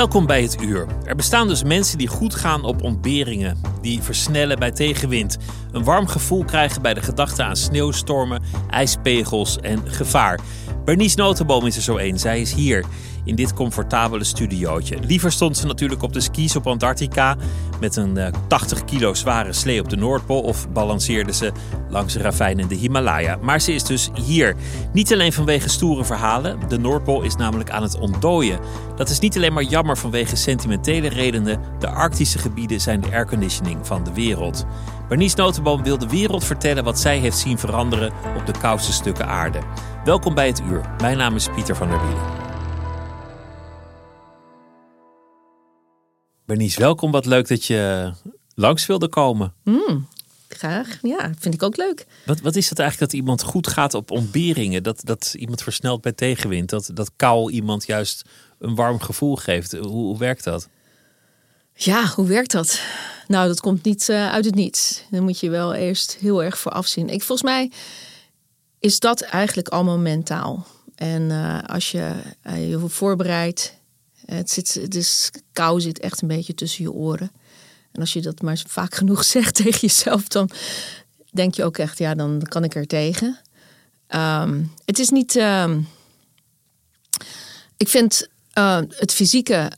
Welkom bij het uur. Er bestaan dus mensen die goed gaan op ontberingen, die versnellen bij tegenwind, een warm gevoel krijgen bij de gedachte aan sneeuwstormen, ijspegels en gevaar. Bernice Notenboom is er zo een. Zij is hier in dit comfortabele studiootje. Liever stond ze natuurlijk op de skis op Antarctica met een 80 eh, kilo zware slee op de Noordpool of balanceerde ze langs de ravijn in de Himalaya. Maar ze is dus hier. Niet alleen vanwege stoere verhalen. De Noordpool is namelijk aan het ontdooien. Dat is niet alleen maar jammer vanwege sentimentele redenen. De Arctische gebieden zijn de airconditioning van de wereld. Bernice Notenboom wil de wereld vertellen wat zij heeft zien veranderen op de koudste stukken aarde. Welkom bij het uur. Mijn naam is Pieter van der Wielen. Bernice, welkom. Wat leuk dat je langs wilde komen. Mm, graag. Ja, vind ik ook leuk. Wat, wat is het eigenlijk dat iemand goed gaat op ontberingen? Dat, dat iemand versnelt bij tegenwind? Dat, dat kou iemand juist een warm gevoel geeft? Hoe, hoe werkt dat? Ja, hoe werkt dat? Nou, dat komt niet uh, uit het niets. Dan moet je wel eerst heel erg voor afzien. Ik, volgens mij is dat eigenlijk allemaal mentaal. En uh, als je uh, je voorbereidt, het, zit, het is, kou zit echt een beetje tussen je oren. En als je dat maar vaak genoeg zegt tegen jezelf, dan denk je ook echt, ja, dan kan ik er tegen. Um, het is niet. Um, ik vind uh, het fysieke.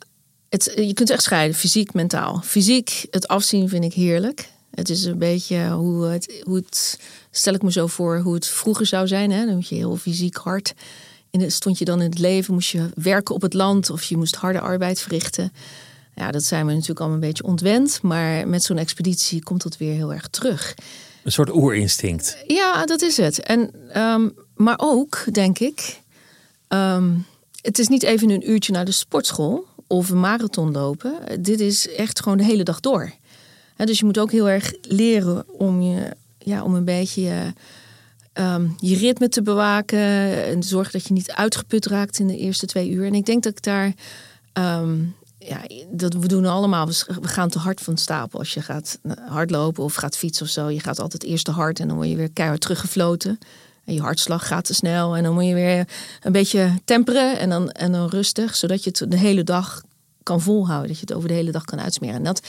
Het, je kunt echt scheiden, fysiek, mentaal. Fysiek, het afzien vind ik heerlijk. Het is een beetje hoe het, hoe het. Stel ik me zo voor hoe het vroeger zou zijn. Hè? Dan moet je heel fysiek hard in het, stond je dan in het leven, moest je werken op het land of je moest harde arbeid verrichten. Ja, dat zijn we natuurlijk allemaal een beetje ontwend, maar met zo'n expeditie komt dat weer heel erg terug. Een soort oerinstinct. Ja, dat is het. En, um, maar ook, denk ik, um, het is niet even een uurtje naar de sportschool of een marathon lopen. Dit is echt gewoon de hele dag door. dus je moet ook heel erg leren om je, ja, om een beetje um, je ritme te bewaken. En zorgen dat je niet uitgeput raakt in de eerste twee uur. En ik denk dat ik daar. Um, ja, dat we doen allemaal. We gaan te hard van stapel. Als je gaat hardlopen of gaat fietsen of zo. Je gaat altijd eerst te hard en dan word je weer keihard teruggefloten. En je hartslag gaat te snel. En dan moet je weer een beetje temperen en dan, en dan rustig. Zodat je het de hele dag kan volhouden. Dat je het over de hele dag kan uitsmeren. En dat,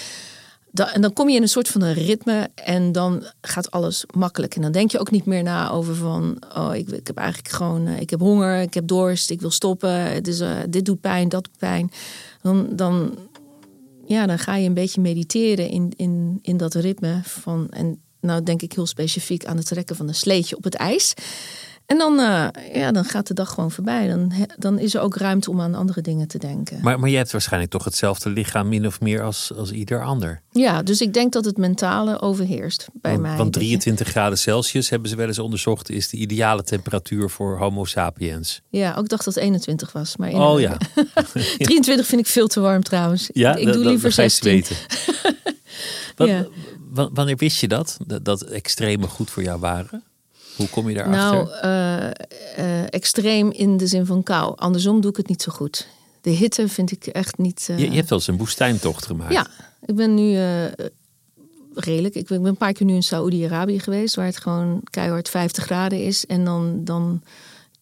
en dan kom je in een soort van een ritme en dan gaat alles makkelijk. En dan denk je ook niet meer na over van, oh, ik, heb eigenlijk gewoon, eh, ik heb honger, ik heb dorst, ik wil stoppen, het uh, dit doet pijn, dat doet pijn. Dan, dan, ja, dan ga je een beetje mediteren in, in, in dat ritme van, en nou denk ik heel specifiek aan het trekken van een sleetje op het ijs. En dan, uh, ja, dan gaat de dag gewoon voorbij. Dan, dan is er ook ruimte om aan andere dingen te denken. Maar, maar je hebt waarschijnlijk toch hetzelfde lichaam min of meer als, als ieder ander. Ja, dus ik denk dat het mentale overheerst bij want, mij. Want 23 graden Celsius hebben ze wel eens onderzocht... is de ideale temperatuur voor homo sapiens. Ja, ook dacht dat 21 was. Maar oh ja. 23 vind ik veel te warm trouwens. Ja, ik doe liever 16. Wat, ja. Wanneer wist je dat? dat? Dat extreme goed voor jou waren? Hoe kom je daarachter? Nou, uh, uh, extreem in de zin van kou. Andersom doe ik het niet zo goed. De hitte vind ik echt niet. Je, je, hebt wel eens een woestijntocht gemaakt. Ja, ik ben nu redelijk. Ik ben, ik ben, een paar keer nu in Saoedi-Arabië geweest, waar het gewoon keihard 50 graden is. En dan, dan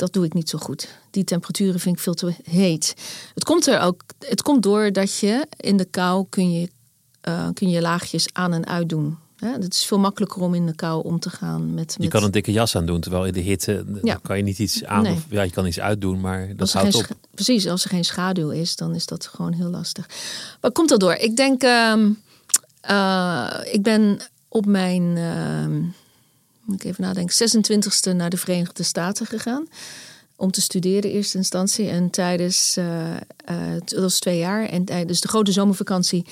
dat doe ik niet zo goed. Die temperaturen vind ik veel te heet. Het komt er ook. Het komt door dat je in de kou kun je, kun je laagjes aan en uit doen. Hè? Het is veel makkelijker om in de kou om te gaan. Met, Je met- kan een dikke jas aan doen, terwijl in de hitte Ja. kan je niet iets aan. Nee. Of, ja, je kan iets uitdoen, maar dat houdt op. Precies, als er geen schaduw is, dan is dat gewoon heel lastig. Waar komt dat door? Ik denk, ehm, eh, ik ben op mijn, ehm, moet ik even nadenken, 26e naar de Verenigde Staten gegaan. Om te studeren in eerste instantie. En tijdens, eh, eh, dat was twee jaar. En tijdens de grote zomervakantie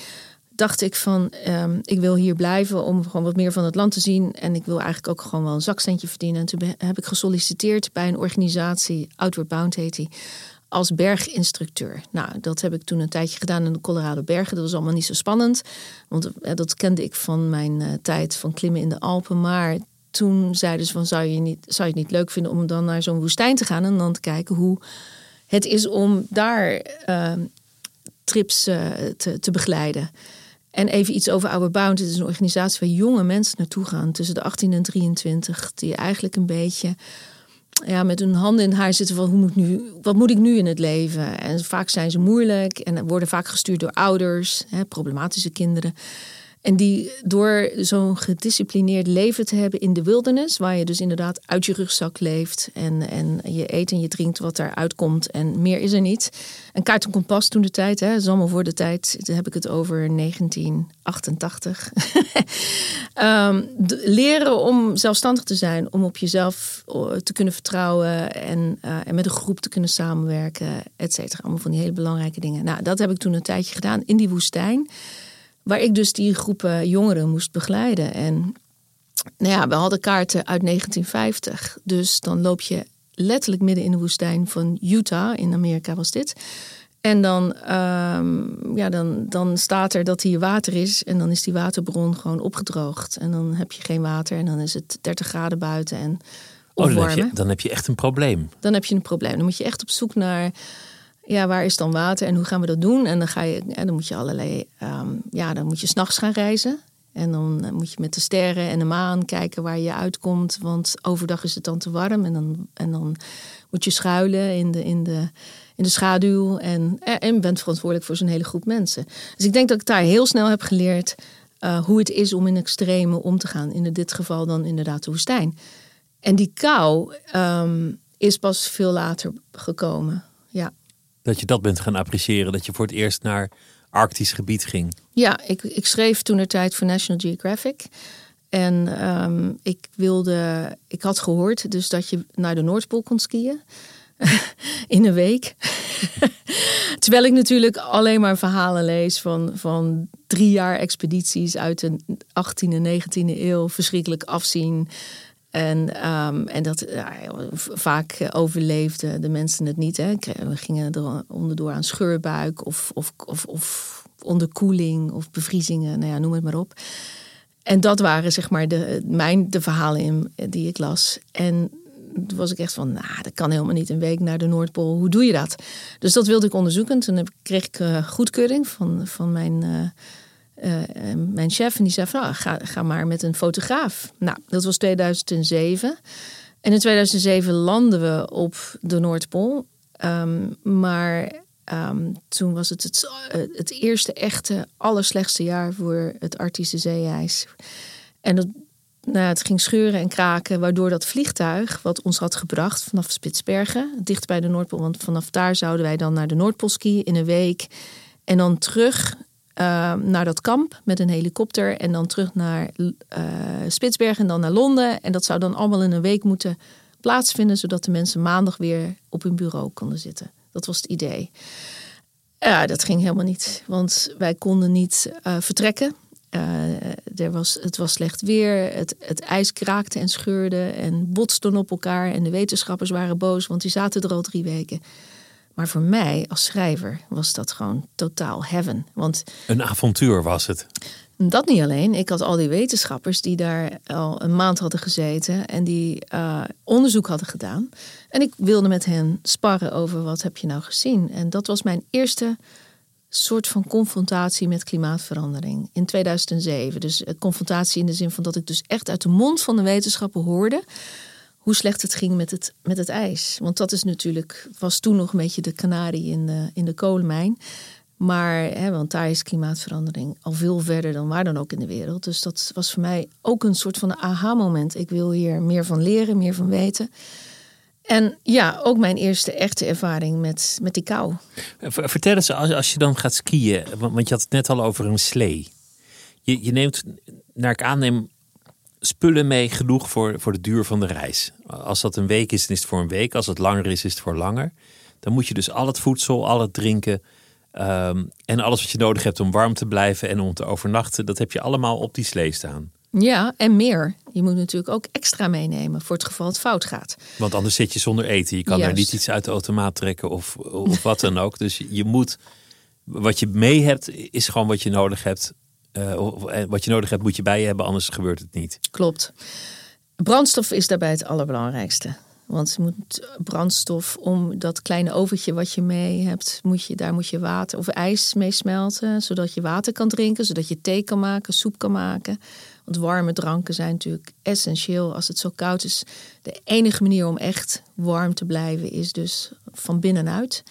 dacht ik van, ehm, ik wil hier blijven om gewoon wat meer van het land te zien. En ik wil eigenlijk ook gewoon wel een zakcentje verdienen. En toen heb ik gesolliciteerd bij een organisatie, Outward Bound heet die, als berginstructeur. Nou, dat heb ik toen een tijdje gedaan in de Colorado Bergen. Dat was allemaal niet zo spannend, want eh, dat kende ik van mijn eh, tijd van klimmen in de Alpen. Maar toen zeiden ze van, zou je, niet, zou je het niet leuk vinden om dan naar zo'n woestijn te gaan en dan te kijken hoe het is om daar ehm, trips eh, te begeleiden. En even iets over Outward Bound. Het is een organisatie waar jonge mensen naartoe gaan, tussen de 18 en 23, die eigenlijk een beetje ja, met hun handen in haar zitten van hoe moet nu, wat moet ik nu in het leven? En vaak zijn ze moeilijk en worden vaak gestuurd door ouders, hè, problematische kinderen. En die door zo'n gedisciplineerd leven te hebben in de wildernis, waar je dus inderdaad uit je rugzak leeft en, en je eet en je drinkt wat eruit komt en meer is er niet. En kaart en kompas toen de tijd, hè, dat voor de tijd, daar heb ik het over 1988. Ehm, de- leren om zelfstandig te zijn, om op jezelf eh, te kunnen vertrouwen en, eh, en met een groep te kunnen samenwerken, et cetera. Allemaal van die hele belangrijke dingen. Nou, dat heb ik toen een tijdje gedaan in die woestijn, waar ik dus die groepen jongeren moest begeleiden. En nou ja, we hadden kaarten uit 1950, dus dan loop je letterlijk midden in de woestijn van Utah, in Amerika was dit. En dan, ehm, ja, dan, dan staat er dat hier water is. En dan is die waterbron gewoon opgedroogd. En dan heb je geen water. En dan is het 30 graden buiten en Oh, dan, heb je, dan heb je echt een probleem. dan heb je een probleem. Dan moet je echt op zoek naar, ja, waar is dan water en hoe gaan we dat doen? En dan ga je, en dan moet je allerlei, ehm, ja, dan moet je s'nachts gaan reizen. En dan eh, moet je met de sterren en de maan kijken waar je uitkomt. Want overdag is het dan te warm. En dan, en dan moet je schuilen in de, in de, in de schaduw. En, eh, en bent verantwoordelijk voor zo'n hele groep mensen. Dus ik denk dat ik daar heel snel heb geleerd eh, hoe het is om in extreme om te gaan. In dit geval dan inderdaad de woestijn. En die kou ehm, is pas veel later gekomen. Ja, Dat je dat bent gaan appreciëren. Dat je voor het eerst naar Arctisch gebied ging. ja ik, ik schreef toen de tijd voor National Geographic. En ehm, ik wilde, ik had gehoord dus dat je naar de Noordpool kon skiën. In een week. Terwijl ik natuurlijk alleen maar verhalen lees van, van drie jaar expedities uit de 18e en 19e eeuw. Verschrikkelijk afzien. En, ehm, en dat vaak overleefden de mensen het niet. Hè. We gingen er onderdoor aan scheurbuik of, of, of, of onderkoeling of bevriezingen. Nou ja, noem het maar op. En dat waren zeg maar de, mijn, de verhalen in, die ik las. En toen was ik echt van, nou, dat kan helemaal niet een week naar de Noordpool. Hoe doe je dat? Dus dat wilde ik onderzoeken. Toen heb, kreeg ik eh, goedkeuring van, van mijn, eh, eh, mijn chef. En die zei van, nou, ga, ga maar met een fotograaf. Nou, dat was 2007. En in 2007 landden we op de Noordpool. Ehm, maar ehm, toen was het het, eh, het eerste echte, allerslechtste jaar voor het Arctische zeeijs. En dat, nou, het ging scheuren en kraken, waardoor dat vliegtuig wat ons had gebracht vanaf Spitsbergen, dicht bij de Noordpool, want vanaf daar zouden wij dan naar de Noordpool skiën in een week. En dan terug eh, naar dat kamp met een helikopter. En dan terug naar eh Spitsbergen en dan naar Londen. En dat zou dan allemaal in een week moeten plaatsvinden, zodat de mensen maandag weer op hun bureau konden zitten. Dat was het idee. Ja, dat ging helemaal niet, want wij konden niet eh, vertrekken. Eh, er was, het was slecht weer, het, het ijs kraakte en scheurde en botste op elkaar. En de wetenschappers waren boos, want die zaten er al drie weken. Maar voor mij als schrijver was dat gewoon totaal heaven. Want Een avontuur was het. dat niet alleen. Ik had al die wetenschappers die daar al een maand hadden gezeten en die eh, onderzoek hadden gedaan. En ik wilde met hen sparren over wat heb je nou gezien. En dat was mijn eerste soort van confrontatie met klimaatverandering in 2007. Dus eh, confrontatie in de zin van dat ik dus echt uit de mond van de wetenschappen hoorde hoe slecht het ging met het, met het ijs. Want dat is natuurlijk, was toen nog een beetje de kanarie in de, in de kolenmijn. Maar, hè, want daar is klimaatverandering al veel verder dan waar dan ook in de wereld. Dus dat was voor mij ook een soort van aha-moment. Ik wil hier meer van leren, meer van weten. En ja, ook mijn eerste echte ervaring met, met die kou. Vertel eens, als, als je dan gaat skiën, want je had het net al over een slee. Je, je neemt, naar ik aanneem, spullen mee genoeg voor, voor de duur van de reis. Als dat een week is, dan is het voor een week. Als het langer is, is het voor langer. Dan moet je dus al het voedsel, al het drinken ehm, en alles wat je nodig hebt om warm te blijven en om te overnachten, dat heb je allemaal op die slee staan. Ja, en meer. Je moet natuurlijk ook extra meenemen voor het geval het fout gaat. Want anders zit je zonder eten. Je kan Juist. er niet iets uit de automaat trekken of, of wat dan ook. Dus je moet, wat je mee hebt, is gewoon wat je nodig hebt. Uh, wat je nodig hebt, moet je bij je hebben, anders gebeurt het niet. Klopt. Brandstof is daarbij het allerbelangrijkste. Want je moet brandstof om dat kleine overtje wat je mee hebt, moet je, daar moet je water of ijs mee smelten, zodat je water kan drinken, zodat je thee kan maken, soep kan maken. Want warme dranken zijn natuurlijk essentieel als het zo koud is. De enige manier om echt warm te blijven is dus van binnenuit.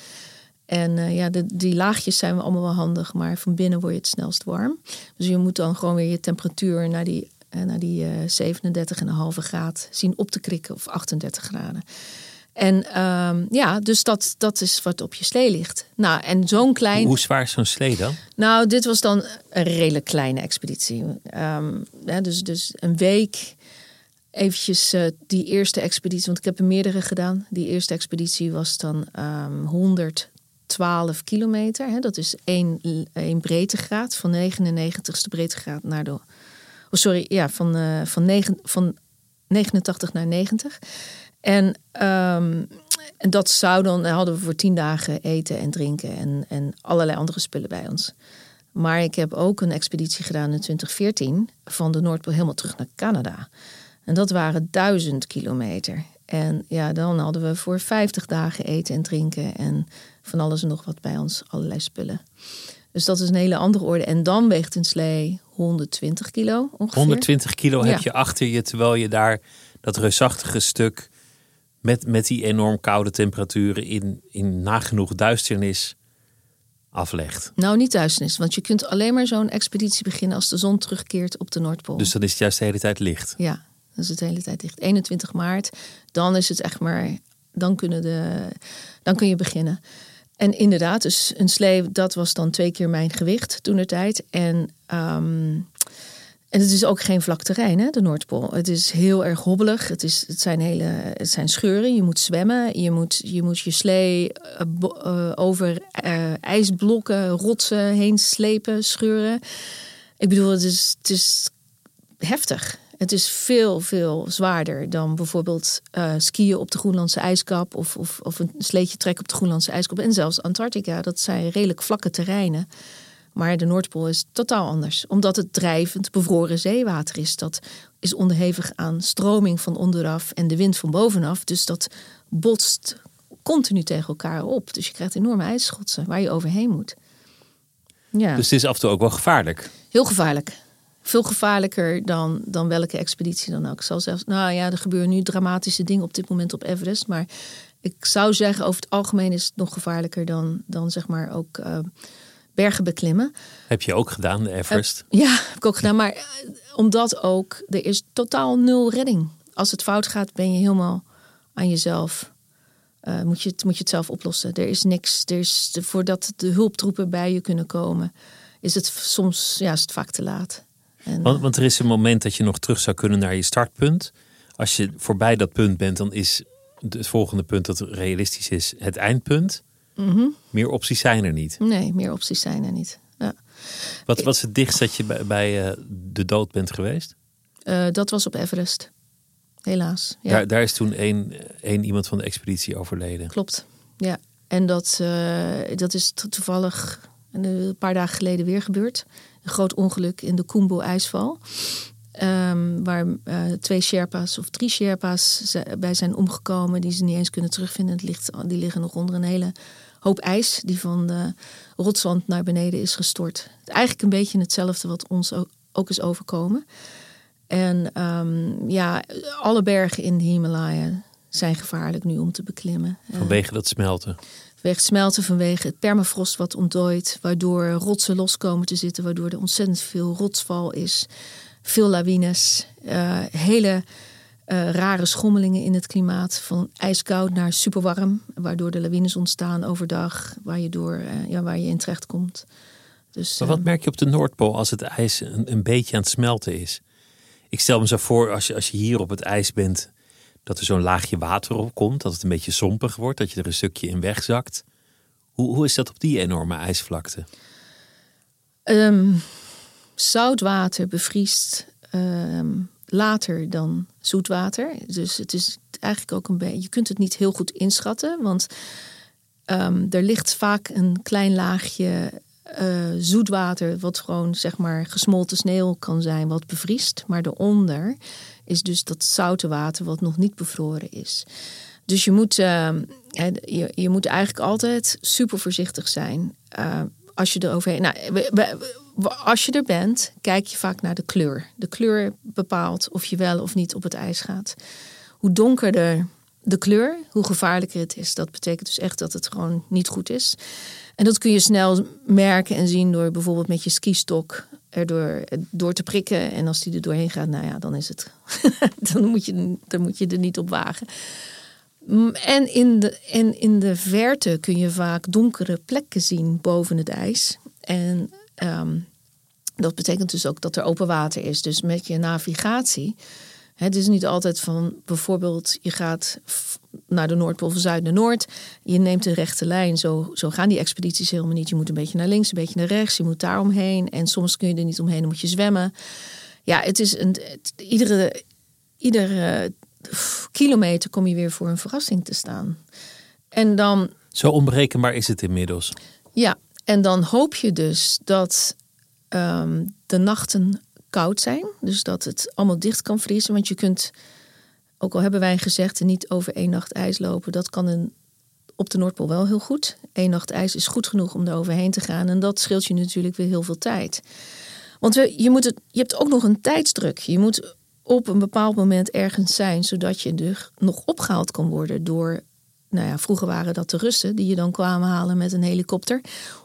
En eh, ja, die laagjes zijn we allemaal wel handig, maar van binnen word je het snelst warm. Dus je moet dan gewoon weer je temperatuur naar die, eh, naar die eh, uh, 37,5 graad zien op te krikken of 38 graden. En ehm, ja, dus dat, dat is wat op je slee ligt. Nou, en zo'n klein. Hoe zwaar is zo'n slee dan? Nou, dit was dan een redelijk kleine expeditie. Ehm, dus, dus een week eventjes die eerste expeditie, want ik heb er meerdere gedaan. Die eerste expeditie was dan ehm, um, 100 12 kilometer. Hè, dat is één, één breedtegraad van 99ste breedtegraad naar de. Oh, sorry, ja, van, eh, van, van 89 naar 90. En, ehm, en dat zou dan, hadden we voor 10 dagen eten en drinken en, en allerlei andere spullen bij ons. Maar ik heb ook een expeditie gedaan in 2014 van de Noordpool helemaal terug naar Canada. En dat waren duizend kilometer. En ja, dan hadden we voor 50 dagen eten en drinken en alles en nog wat bij ons, allerlei spullen. Dus dat is een hele andere orde. En dan weegt een slee 120 kilo ongeveer. 120 kilo heb je achter je, terwijl je daar dat reusachtige stuk met, met die enorm koude temperaturen in, in nagenoeg duisternis aflegt. Nou, niet duisternis, want je kunt alleen maar zo'n expeditie beginnen als de zon terugkeert op de Noordpool. Dus dan is het juist de hele tijd licht. Ja, dan is het de hele tijd licht. 21 maart, dan is het echt maar, dan, kunnen de, dan kun je beginnen. En inderdaad, dus een slee, dat was dan twee keer mijn gewicht toen de tijd. En, um, en het is ook geen vlak terrein, hè, de Noordpool. Het is heel erg hobbelig. Het, is, het, zijn, hele, het zijn scheuren. Je moet zwemmen. Je moet je, moet je slee uh, uh, over uh, ijsblokken, rotsen heen slepen, scheuren. Ik bedoel, het is, het is heftig. Het is veel, veel zwaarder dan bijvoorbeeld uh, skiën op de Groenlandse ijskap of, of, of een sleetje trekken op de Groenlandse ijskap. En zelfs Antarctica, dat zijn redelijk vlakke terreinen. Maar de Noordpool is totaal anders, omdat het drijvend bevroren zeewater is. Dat is onderhevig aan stroming van onderaf en de wind van bovenaf. Dus dat botst continu tegen elkaar op. Dus je krijgt enorme ijsschotsen waar je overheen moet. Ja. Dus het is af en toe ook wel gevaarlijk. Heel gevaarlijk veel gevaarlijker dan, dan welke expeditie dan ook. Ik zal zelfs, nou ja, er gebeuren nu dramatische dingen op dit moment op Everest. Maar ik zou zeggen, over het algemeen is het nog gevaarlijker dan, dan zeg maar ook uh, bergen beklimmen. Heb je ook gedaan, de Everest? Uh, ja, heb ik ook gedaan. Maar uh, omdat ook, er is totaal nul redding. Als het fout gaat, ben je helemaal aan jezelf. moet, je het, moet je het zelf oplossen. Er is niks. Er is, voordat de hulptroepen bij je kunnen komen, is het soms ja, is het vaak te laat. En, want, want, er is een moment dat je nog terug zou kunnen naar je startpunt. Als je voorbij dat punt bent, dan is het volgende punt dat realistisch is het eindpunt. Mm -hmm. Meer opties zijn er niet. Nee, meer opties zijn er niet. Ja. Wat was het dichtst dat je bij, bij uh, de dood bent geweest? Uh, dat was op Everest. Helaas. Ja. Daar, daar is toen één, één iemand van de expeditie overleden. Klopt. Ja. En dat, uh, dat is toevallig een paar dagen geleden weer gebeurd groot ongeluk in de Kumbo-ijsval. Um, waar uh, twee Sherpa's of drie Sherpa's bij zijn omgekomen, die ze niet eens kunnen terugvinden. Het ligt, die liggen nog onder een hele hoop ijs die van de rotswand naar beneden is gestort. Eigenlijk een beetje hetzelfde wat ons ook, ook is overkomen. En um, ja, alle bergen in de Himalaya zijn gevaarlijk nu om te beklimmen. Vanwege dat smelten? Vanwege smelten, vanwege het permafrost wat ontdooit. Waardoor rotsen los komen te zitten. Waardoor er ontzettend veel rotsval is. Veel lawines. Uh, hele uh, rare schommelingen in het klimaat. Van ijskoud naar superwarm. Waardoor de lawines ontstaan overdag. Waar je, door, uh, ja, waar je in terecht komt. Dus, maar wat merk je op de Noordpool als het ijs een, een beetje aan het smelten is? Ik stel me zo voor, als je, als je hier op het ijs bent, dat er zo'n laagje water op komt, dat het een beetje sompig wordt, dat je er een stukje in wegzakt. Hoe, hoe is dat op die enorme ijsvlakte? Um, zoutwater bevriest ehm, later dan zoetwater. Dus het is eigenlijk ook een beetje. Je kunt het niet heel goed inschatten, want um, er ligt vaak een klein laagje uh, zoetwater, wat gewoon zeg maar gesmolten sneeuw kan zijn, wat bevriest. Maar daaronder is dus dat zoute water wat nog niet bevroren is. Dus je moet, uh, je, je moet eigenlijk altijd super voorzichtig zijn. Uh, als je er overheen. Nou, als je er bent, kijk je vaak naar de kleur. De kleur bepaalt of je wel of niet op het ijs gaat. Hoe donkerder de kleur, hoe gevaarlijker het is. Dat betekent dus echt dat het gewoon niet goed is. En dat kun je snel merken en zien door bijvoorbeeld met je skistok erdoor door te prikken. En als die er doorheen gaat, nou ja, dan is het. dan, moet je, dan moet je er niet op wagen. Mm, en in, de, en in de verte kun je vaak donkere plekken zien boven het ijs. En ehm, dat betekent dus ook dat er open water is. Dus met je navigatie het is niet altijd van bijvoorbeeld je gaat naar de Noordpool van Zuid naar Noord. Je neemt een rechte lijn. Zo, zo gaan die expedities helemaal niet. Je moet een beetje naar links, een beetje naar rechts. Je moet daar omheen. En soms kun je er niet omheen, dan moet je zwemmen. Ja, het is een, iedere, iedere kilometer kom je weer voor een verrassing te staan. En dan. Zo onberekenbaar is het inmiddels. Ja, en dan hoop je dus dat ehm, de nachten koud zijn. Dus dat het allemaal dicht kan vriezen. Want je kunt, ook al hebben wij gezegd, niet over één nacht ijs lopen. Dat kan een, op de Noordpool wel heel goed. Eén nacht ijs is goed genoeg om er overheen te gaan. En dat scheelt je natuurlijk weer heel veel tijd. Want je, moet het, je hebt ook nog een tijdsdruk. Je moet op een bepaald moment ergens zijn, zodat je er nog opgehaald kan worden door nou ja, vroeger waren dat de Russen die je dan kwamen halen met een helikopter.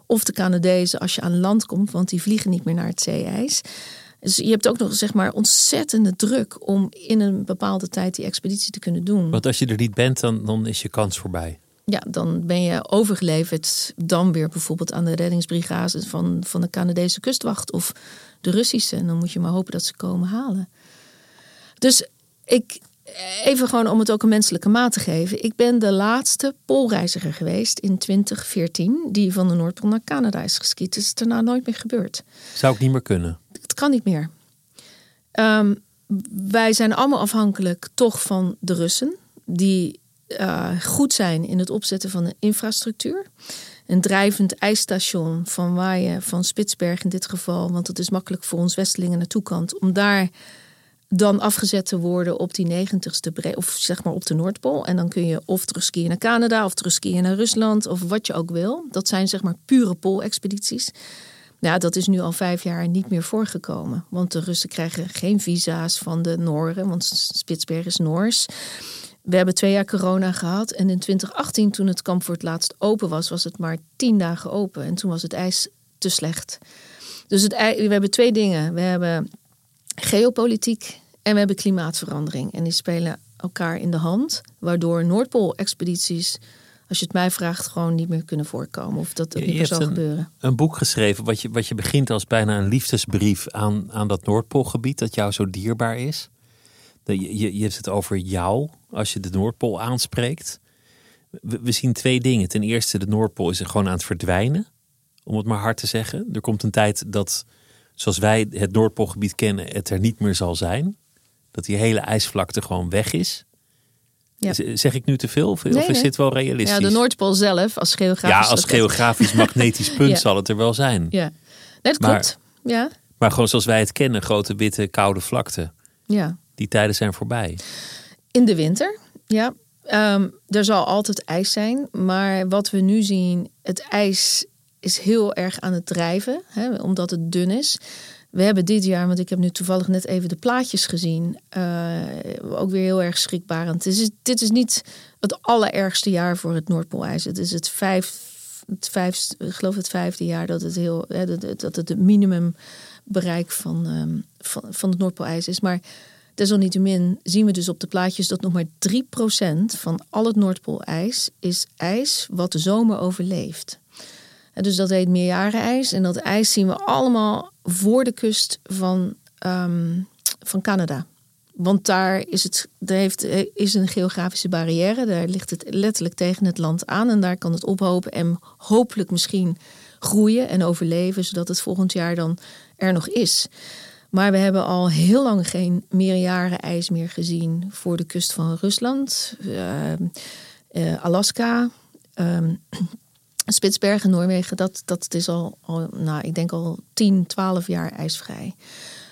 Of de Canadezen als je aan land komt, want die vliegen niet meer naar het zeeijs. Dus je hebt ook nog zeg maar ontzettende druk om in een bepaalde tijd die expeditie te kunnen doen. Want als je er niet bent, dan, dan is je kans voorbij. Ja, dan ben je overgeleverd dan weer bijvoorbeeld aan de reddingsbrigade van, van de Canadese kustwacht of de Russische. En dan moet je maar hopen dat ze komen halen. Dus ik, even gewoon om het ook een menselijke maat te geven. Ik ben de laatste poolreiziger geweest in 2014 die van de Noordpool naar Canada is geskiet. Het is daarna nooit meer gebeurd. Zou ik niet meer kunnen? Kan niet meer. Ehm, wij zijn allemaal afhankelijk toch van de Russen, die uh, goed zijn in het opzetten van de infrastructuur. Een drijvend ijsstation van waar je van Spitsberg in dit geval, want het is makkelijk voor ons Westelingen naartoe kan, om daar dan afgezet te worden op die 90ste of zeg maar op de Noordpool. En dan kun je of terugskiën naar Canada of terugskiën naar Rusland of wat je ook wil. Dat zijn zeg maar pure poolexpedities. Nou, dat is nu al vijf jaar niet meer voorgekomen. Want de Russen krijgen geen visa's van de Nooren, want Spitsbergen is Noors. We hebben twee jaar corona gehad. En in 2018, toen het kamp voor het laatst open was, was het maar tien dagen open. En toen was het ijs te slecht. Dus het, we hebben twee dingen. We hebben geopolitiek en we hebben klimaatverandering. En die spelen elkaar in de hand, waardoor Noordpool-expedities als je het mij vraagt, gewoon niet meer kunnen voorkomen. Of dat ook niet meer zal een, gebeuren. Een boek geschreven wat je, wat je begint als bijna een liefdesbrief aan, aan dat Noordpoolgebied dat jou zo dierbaar is. Je, je, je hebt het over jou als je de Noordpool aanspreekt. We, we zien twee dingen. Ten eerste, de Noordpool is er gewoon aan het verdwijnen. Om het maar hard te zeggen. Er komt een tijd dat, zoals wij het Noordpoolgebied kennen, het er niet meer zal zijn. Dat die hele ijsvlakte gewoon weg is. Zeg ik nu te veel of, is dit wel realistisch? Ja, de Noordpool zelf als geografisch... Ja, als geografisch magnetisch punt zal het er wel zijn. Ja, dat klopt. Ja. Maar gewoon zoals wij het kennen, grote witte koude vlakte. Ja. Die tijden zijn voorbij. In de winter, ja. Um, er zal altijd ijs zijn. Maar wat we nu zien, het ijs is heel erg aan het drijven. Hè, omdat het dun is. We hebben dit jaar, want ik heb nu toevallig net even de plaatjes gezien, uh, ook weer heel erg schrikbarend. Dit is, niet het allerergste jaar voor het Noordpoolijs. Het is het vijf, het ik geloof het vijfde jaar dat het heel, dat het het minimumbereik van, um, van, van het Noordpoolijs is. Maar desalniettemin zien we dus op de plaatjes dat nog maar 3% van al het Noordpoolijs is ijs wat de zomer overleeft. Dus dat heet meerjarenijs. En dat ijs zien we allemaal voor de kust van, um, van Canada. Want daar is, het, daar heeft, is een geografische barrière. Daar ligt het letterlijk tegen het land aan. En daar kan het ophopen en hopelijk misschien groeien en overleven. Zodat het volgend jaar dan er nog is. Maar we hebben al heel lang geen meerjarenijs meer gezien voor de kust van Rusland. Uh, uh, Alaska. Um, Spitsbergen, Noorwegen, dat, dat is al, nou, ik denk al 10, 12 jaar ijsvrij.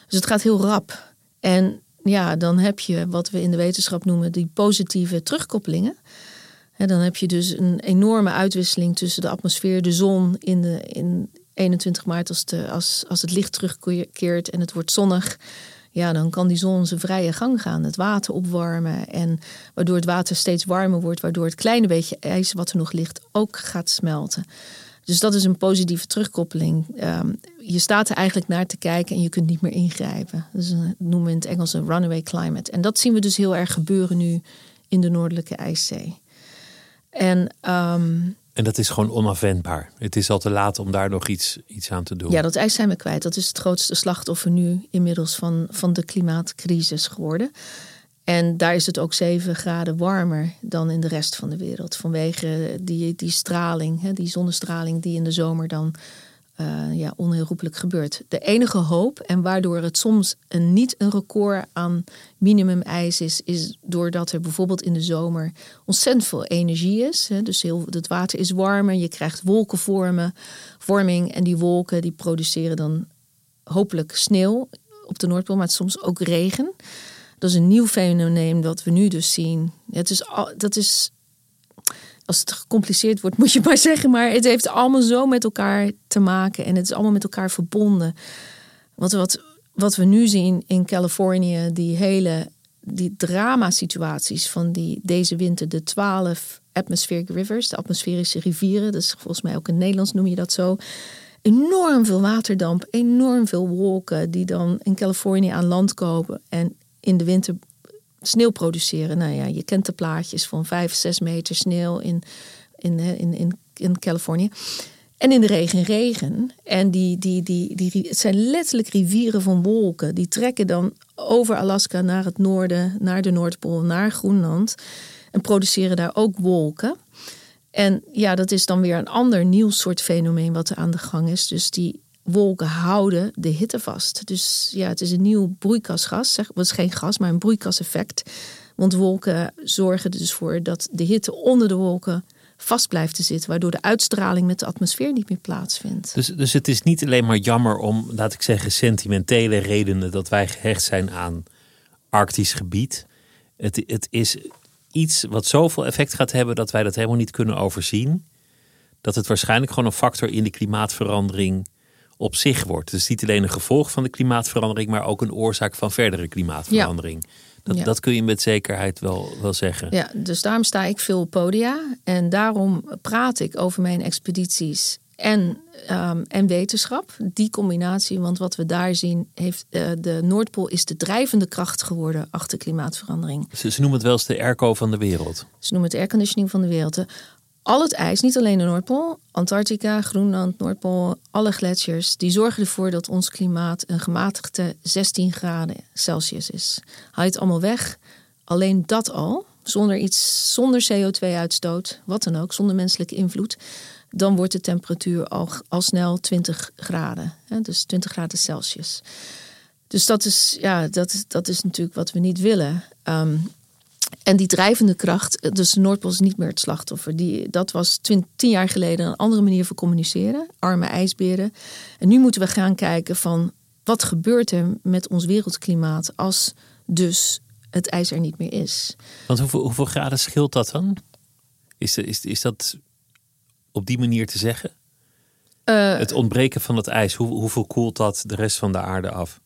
Dus het gaat heel rap. En ja, dan heb je wat we in de wetenschap noemen die positieve terugkoppelingen. En dan heb je dus een enorme uitwisseling tussen de atmosfeer, de zon in, de, in 21 maart als, de, als, als het licht terugkeert en het wordt zonnig ja, dan kan die zon zijn vrije gang gaan, het water opwarmen. En waardoor het water steeds warmer wordt, waardoor het kleine beetje ijs wat er nog ligt ook gaat smelten. Dus dat is een positieve terugkoppeling. Ehm, je staat er eigenlijk naar te kijken en je kunt niet meer ingrijpen. Dat noemen we in het Engels een runaway climate. En dat zien we dus heel erg gebeuren nu in de Noordelijke IJszee. En um, en dat is gewoon onafwendbaar. Het is al te laat om daar nog iets, iets aan te doen. Ja, dat ijs zijn we kwijt. Dat is het grootste slachtoffer nu inmiddels van, van de klimaatcrisis geworden. En daar is het ook 7 graden warmer dan in de rest van de wereld. Vanwege die, die straling, hè, die zonnestraling die in de zomer dan uh, ja, onherroepelijk gebeurt. De enige hoop en waardoor het soms een, niet een record aan minimumijs is, is doordat er bijvoorbeeld in de zomer ontzettend veel energie is. Hè. Dus heel, het water is warmer, je krijgt wolkenvormen, vorming en die wolken die produceren dan hopelijk sneeuw op de Noordpool, maar soms ook regen. Dat is een nieuw fenomeen dat we nu dus zien. Het is, dat is als het gecompliceerd wordt, moet je maar zeggen. Maar het heeft allemaal zo met elkaar te maken en het is allemaal met elkaar verbonden. Want wat, wat we nu zien in Californië, die hele die drama-situaties van die, deze winter, de twaalf atmospheric rivers, de atmosferische rivieren, dus volgens mij ook in Nederlands noem je dat zo. Enorm veel waterdamp, enorm veel wolken die dan in Californië aan land komen en in de winter sneeuw produceren. Nou ja, je kent de plaatjes van 5, 6 meter sneeuw in, in, in, in, in Californië. En in de regen regen. En die, die, die, die, het zijn letterlijk rivieren van wolken. Die trekken dan over Alaska naar het noorden, naar de Noordpool, naar Groenland. En produceren daar ook wolken. En ja, dat is dan weer een ander nieuw soort fenomeen wat er aan de gang is. Dus die wolken houden de hitte vast. Dus ja, het is een nieuw broeikasgas. Het is geen gas, maar een broeikaseffect. Want wolken zorgen er dus voor dat de hitte onder de wolken vast blijft te zitten, waardoor de uitstraling met de atmosfeer niet meer plaatsvindt. Dus, dus het is niet alleen maar jammer om, laat ik zeggen, sentimentele redenen dat wij gehecht zijn aan Arktisch gebied. Het, het is iets wat zoveel effect gaat hebben dat wij dat helemaal niet kunnen overzien. Dat het waarschijnlijk gewoon een factor in de klimaatverandering op zich wordt. Dus niet alleen een gevolg van de klimaatverandering, maar ook een oorzaak van verdere klimaatverandering. Dat, dat kun je met zekerheid wel, wel zeggen. Ja, dus daarom sta ik veel op podia. En daarom praat ik over mijn expedities en, um, en wetenschap. Die combinatie, want wat we daar zien, heeft uh, de Noordpool is de drijvende kracht geworden achter klimaatverandering. Ze, ze noemen het wel eens de airco van de wereld. Ze noemen het airconditioning van de wereld al het ijs, niet alleen de Noordpool, Antarctica, Groenland, Noordpool, alle gletsjers, die zorgen ervoor dat ons klimaat een gematigde 16 graden Celsius is. Haal je het allemaal weg, alleen dat al, zonder iets, zonder CO2-uitstoot, wat dan ook, zonder menselijke invloed, dan wordt de temperatuur al, al snel 20 graden. Hè, dus 20 graden Celsius. Dus dat is, ja, dat, dat is natuurlijk wat we niet willen. Um, en die drijvende kracht, dus de Noordpool is niet meer het slachtoffer. Die, dat was tien jaar geleden een andere manier van communiceren. Arme ijsberen. En nu moeten we gaan kijken van wat gebeurt er met ons wereldklimaat als dus het ijs er niet meer is. Want hoeveel, hoeveel graden scheelt dat dan? Is, is, is dat op die manier te zeggen? Eh, het ontbreken van het ijs, hoe, hoeveel koelt dat de rest van de aarde af?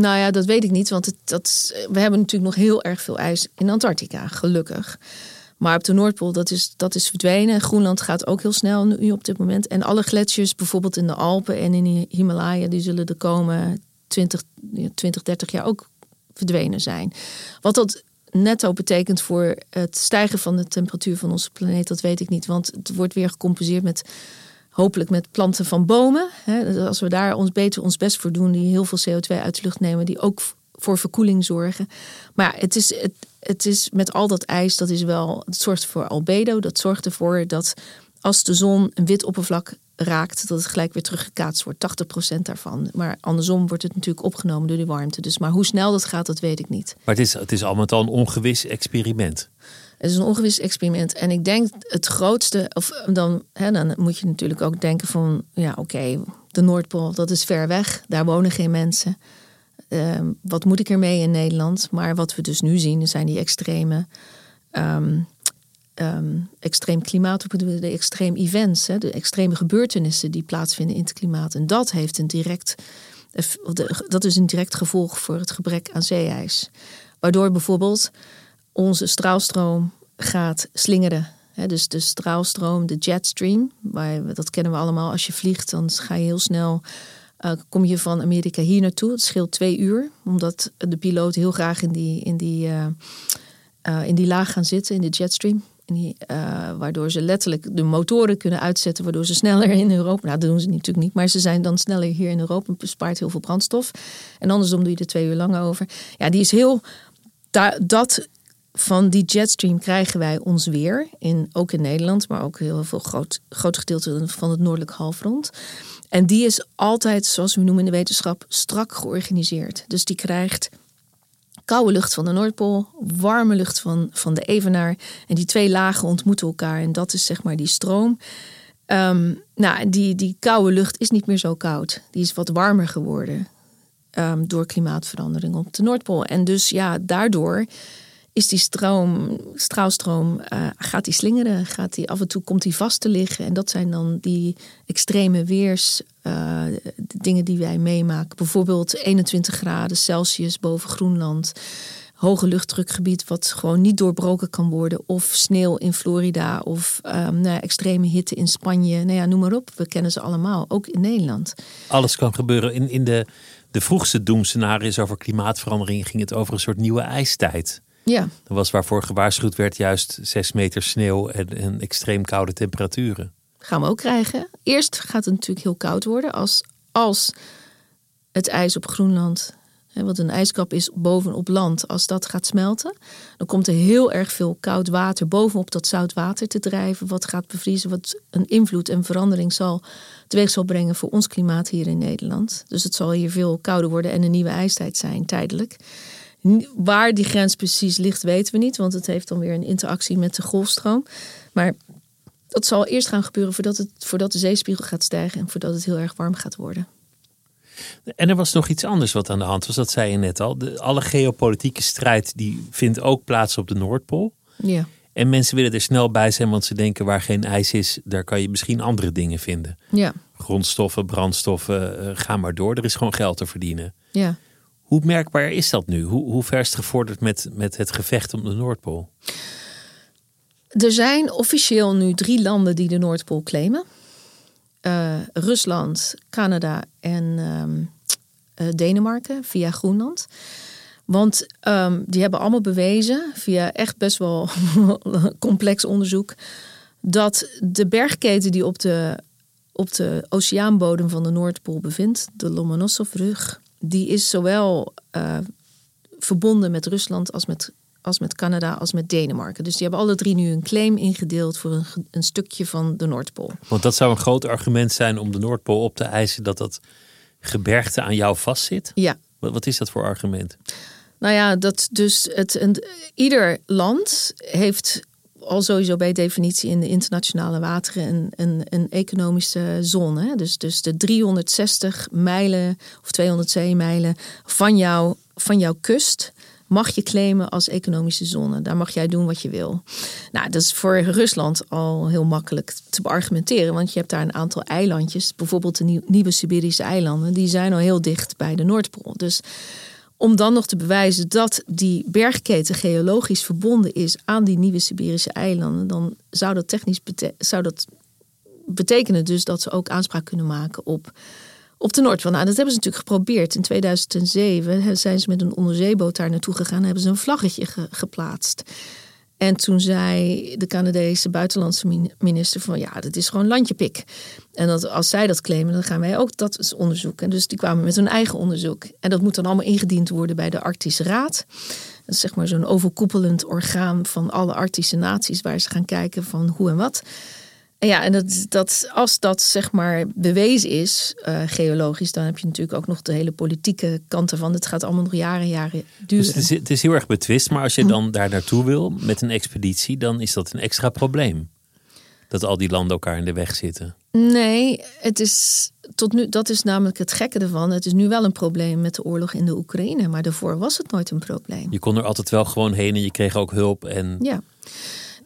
Nou ja, dat weet ik niet, want het, dat, we hebben natuurlijk nog heel erg veel ijs in Antarctica, gelukkig. Maar op de Noordpool, dat is, dat is verdwenen. Groenland gaat ook heel snel nu op dit moment. En alle gletsjers, bijvoorbeeld in de Alpen en in de Himalaya, die zullen de komende 20, 20 30 jaar ook verdwenen zijn. Wat dat netto betekent voor het stijgen van de temperatuur van onze planeet, dat weet ik niet. Want het wordt weer gecompenseerd met hopelijk met planten van bomen. Dus als we daar ons beter ons best voor doen, die heel veel CO2 uit de lucht nemen, die ook voor verkoeling zorgen. Maar het is, het, het is met al dat ijs, dat is wel, het zorgt voor albedo. Dat zorgt ervoor dat als de zon een wit oppervlak raakt, dat het gelijk weer teruggekaatst wordt. 80% daarvan. Maar andersom wordt het natuurlijk opgenomen door die warmte. Dus maar hoe snel dat gaat, dat weet ik niet. Maar het is, het is allemaal al een ongewis experiment. Het is een ongewis experiment. En ik denk het grootste, of dan, hè, dan moet je natuurlijk ook denken van, ja oké, de Noordpool, dat is ver weg. Daar wonen geen mensen. Ehm, wat moet ik ermee in Nederland? Maar wat we dus nu zien, zijn die extreme, um, um, extreem klimaat, de extreem events, hè, de extreme gebeurtenissen die plaatsvinden in het klimaat. En dat heeft een direct, dat is een direct gevolg voor het gebrek aan zeeijs. Waardoor bijvoorbeeld onze straalstroom gaat slingeren. dus de straalstroom, de jetstream, dat kennen we allemaal. Als je vliegt, dan ga je heel snel uh, kom je van Amerika hier naartoe. Het scheelt twee uur, omdat de piloot heel graag in die, in die, uh, uh, in die laag gaan zitten, in de jetstream. Die, waardoor ze letterlijk de motoren kunnen uitzetten, waardoor ze sneller in Europa. Nou, dat doen ze natuurlijk niet, maar ze zijn dan sneller hier in Europa. Het bespaart heel veel brandstof. En andersom doe je er twee uur lang over. Ja, die is heel. dat van die jetstream krijgen wij ons weer, in, ook in Nederland, maar ook heel veel groot, groot gedeelte van het noordelijk halfrond. En die is altijd, zoals we noemen in de wetenschap, strak georganiseerd. Dus die krijgt koude lucht van de Noordpool, warme lucht van, van de Evenaar. En die twee lagen ontmoeten elkaar. En dat is zeg maar die stroom. Um, nou, die, die koude lucht is niet meer zo koud. Die is wat warmer geworden um, door klimaatverandering op de Noordpool. En dus ja, daardoor is die stroom, straalstroom, uh, gaat die slingeren, gaat die af en toe komt die vast te liggen. En dat zijn dan die extreme weers uh, dingen die wij meemaken. Bijvoorbeeld 21 graden Celsius boven Groenland. Hoge luchtdrukgebied wat gewoon niet doorbroken kan worden. Of sneeuw in Florida. Of um, nou, extreme hitte in Spanje. Nou ja, noem maar op. We kennen ze allemaal. Ook in Nederland. Alles kan gebeuren. In, in de, de vroegste doemscenario's over klimaatverandering ging het over een soort nieuwe ijstijd. Ja. Dat was waarvoor gewaarschuwd werd juist 6 meter sneeuw en, en extreem koude temperaturen. Gaan we ook krijgen. Eerst gaat het natuurlijk heel koud worden als, als het ijs op Groenland, hè, wat een ijskap is bovenop land, als dat gaat smelten. Dan komt er heel erg veel koud water bovenop dat zout water te drijven, wat gaat bevriezen, wat een invloed en verandering zal teweeg zal brengen voor ons klimaat hier in Nederland. Dus het zal hier veel kouder worden en een nieuwe ijstijd zijn, tijdelijk. Waar die grens precies ligt, weten we niet, want het heeft dan weer een interactie met de golfstroom. Maar dat zal eerst gaan gebeuren voordat, het, voordat de zeespiegel gaat stijgen en voordat het heel erg warm gaat worden. En er was nog iets anders wat aan de hand was, dat zei je net al. De, alle geopolitieke strijd die vindt ook plaats op de Noordpool. Ja. En mensen willen er snel bij zijn, want ze denken waar geen ijs is, daar kan je misschien andere dingen vinden. Ja. Grondstoffen, brandstoffen, uh, ga maar door. Er is gewoon geld te verdienen. Ja. Hoe merkbaar is dat nu? Hoe, hoe ver is het gevorderd met, met het gevecht om de Noordpool? Er zijn officieel nu drie landen die de Noordpool claimen: uh, Rusland, Canada en um, uh, Denemarken via Groenland. Want um, die hebben allemaal bewezen, via echt best wel complex onderzoek, dat de bergketen die op de, op de oceaanbodem van de Noordpool bevindt, de Lomonosov-rug, die is zowel uh, verbonden met Rusland als met, als met Canada als met Denemarken. Dus die hebben alle drie nu een claim ingedeeld voor een, een stukje van de Noordpool. Want dat zou een groot argument zijn om de Noordpool op te eisen dat dat gebergte aan jou vastzit? Ja. Wat, wat is dat voor argument? Nou ja, dat dus het, een, ieder land heeft al sowieso bij definitie in de internationale wateren een, een, een economische zone. Dus, dus de 360 mijlen of 200 zeemijlen van, jou, van jouw kust mag je claimen als economische zone. Daar mag jij doen wat je wil. Nou, dat is voor Rusland al heel makkelijk te beargumenteren, want je hebt daar een aantal eilandjes, bijvoorbeeld de Nieuwe Siberische eilanden, die zijn al heel dicht bij de Noordpool. Dus om dan nog te bewijzen dat die bergketen geologisch verbonden is aan die nieuwe Siberische eilanden, dan zou dat technisch zou dat betekenen dus dat ze ook aanspraak kunnen maken op, op de Noordpool. Nou, dat hebben ze natuurlijk geprobeerd. In 2007 zijn ze met een onderzeeboot daar naartoe gegaan en hebben ze een vlaggetje geplaatst. En toen zei de Canadese buitenlandse minister van ja, dat is gewoon landjepik. En dat, als zij dat claimen, dan gaan wij ook dat eens onderzoeken. En dus die kwamen met hun eigen onderzoek. En dat moet dan allemaal ingediend worden bij de Arctische Raad. Dat is zeg maar zo'n overkoepelend orgaan van alle Arctische naties, waar ze gaan kijken van hoe en wat. Ja, en dat, dat, als dat zeg maar bewezen is, uh, geologisch, dan heb je natuurlijk ook nog de hele politieke kanten van. Het gaat allemaal nog jaren en jaren duren. Dus het is, het is heel erg betwist, maar als je dan daar naartoe wil met een expeditie, dan is dat een extra probleem. Dat al die landen elkaar in de weg zitten. Nee, het is tot nu, dat is namelijk het gekke ervan. Het is nu wel een probleem met de oorlog in de Oekraïne, maar daarvoor was het nooit een probleem. Je kon er altijd wel gewoon heen en je kreeg ook hulp. En... Ja.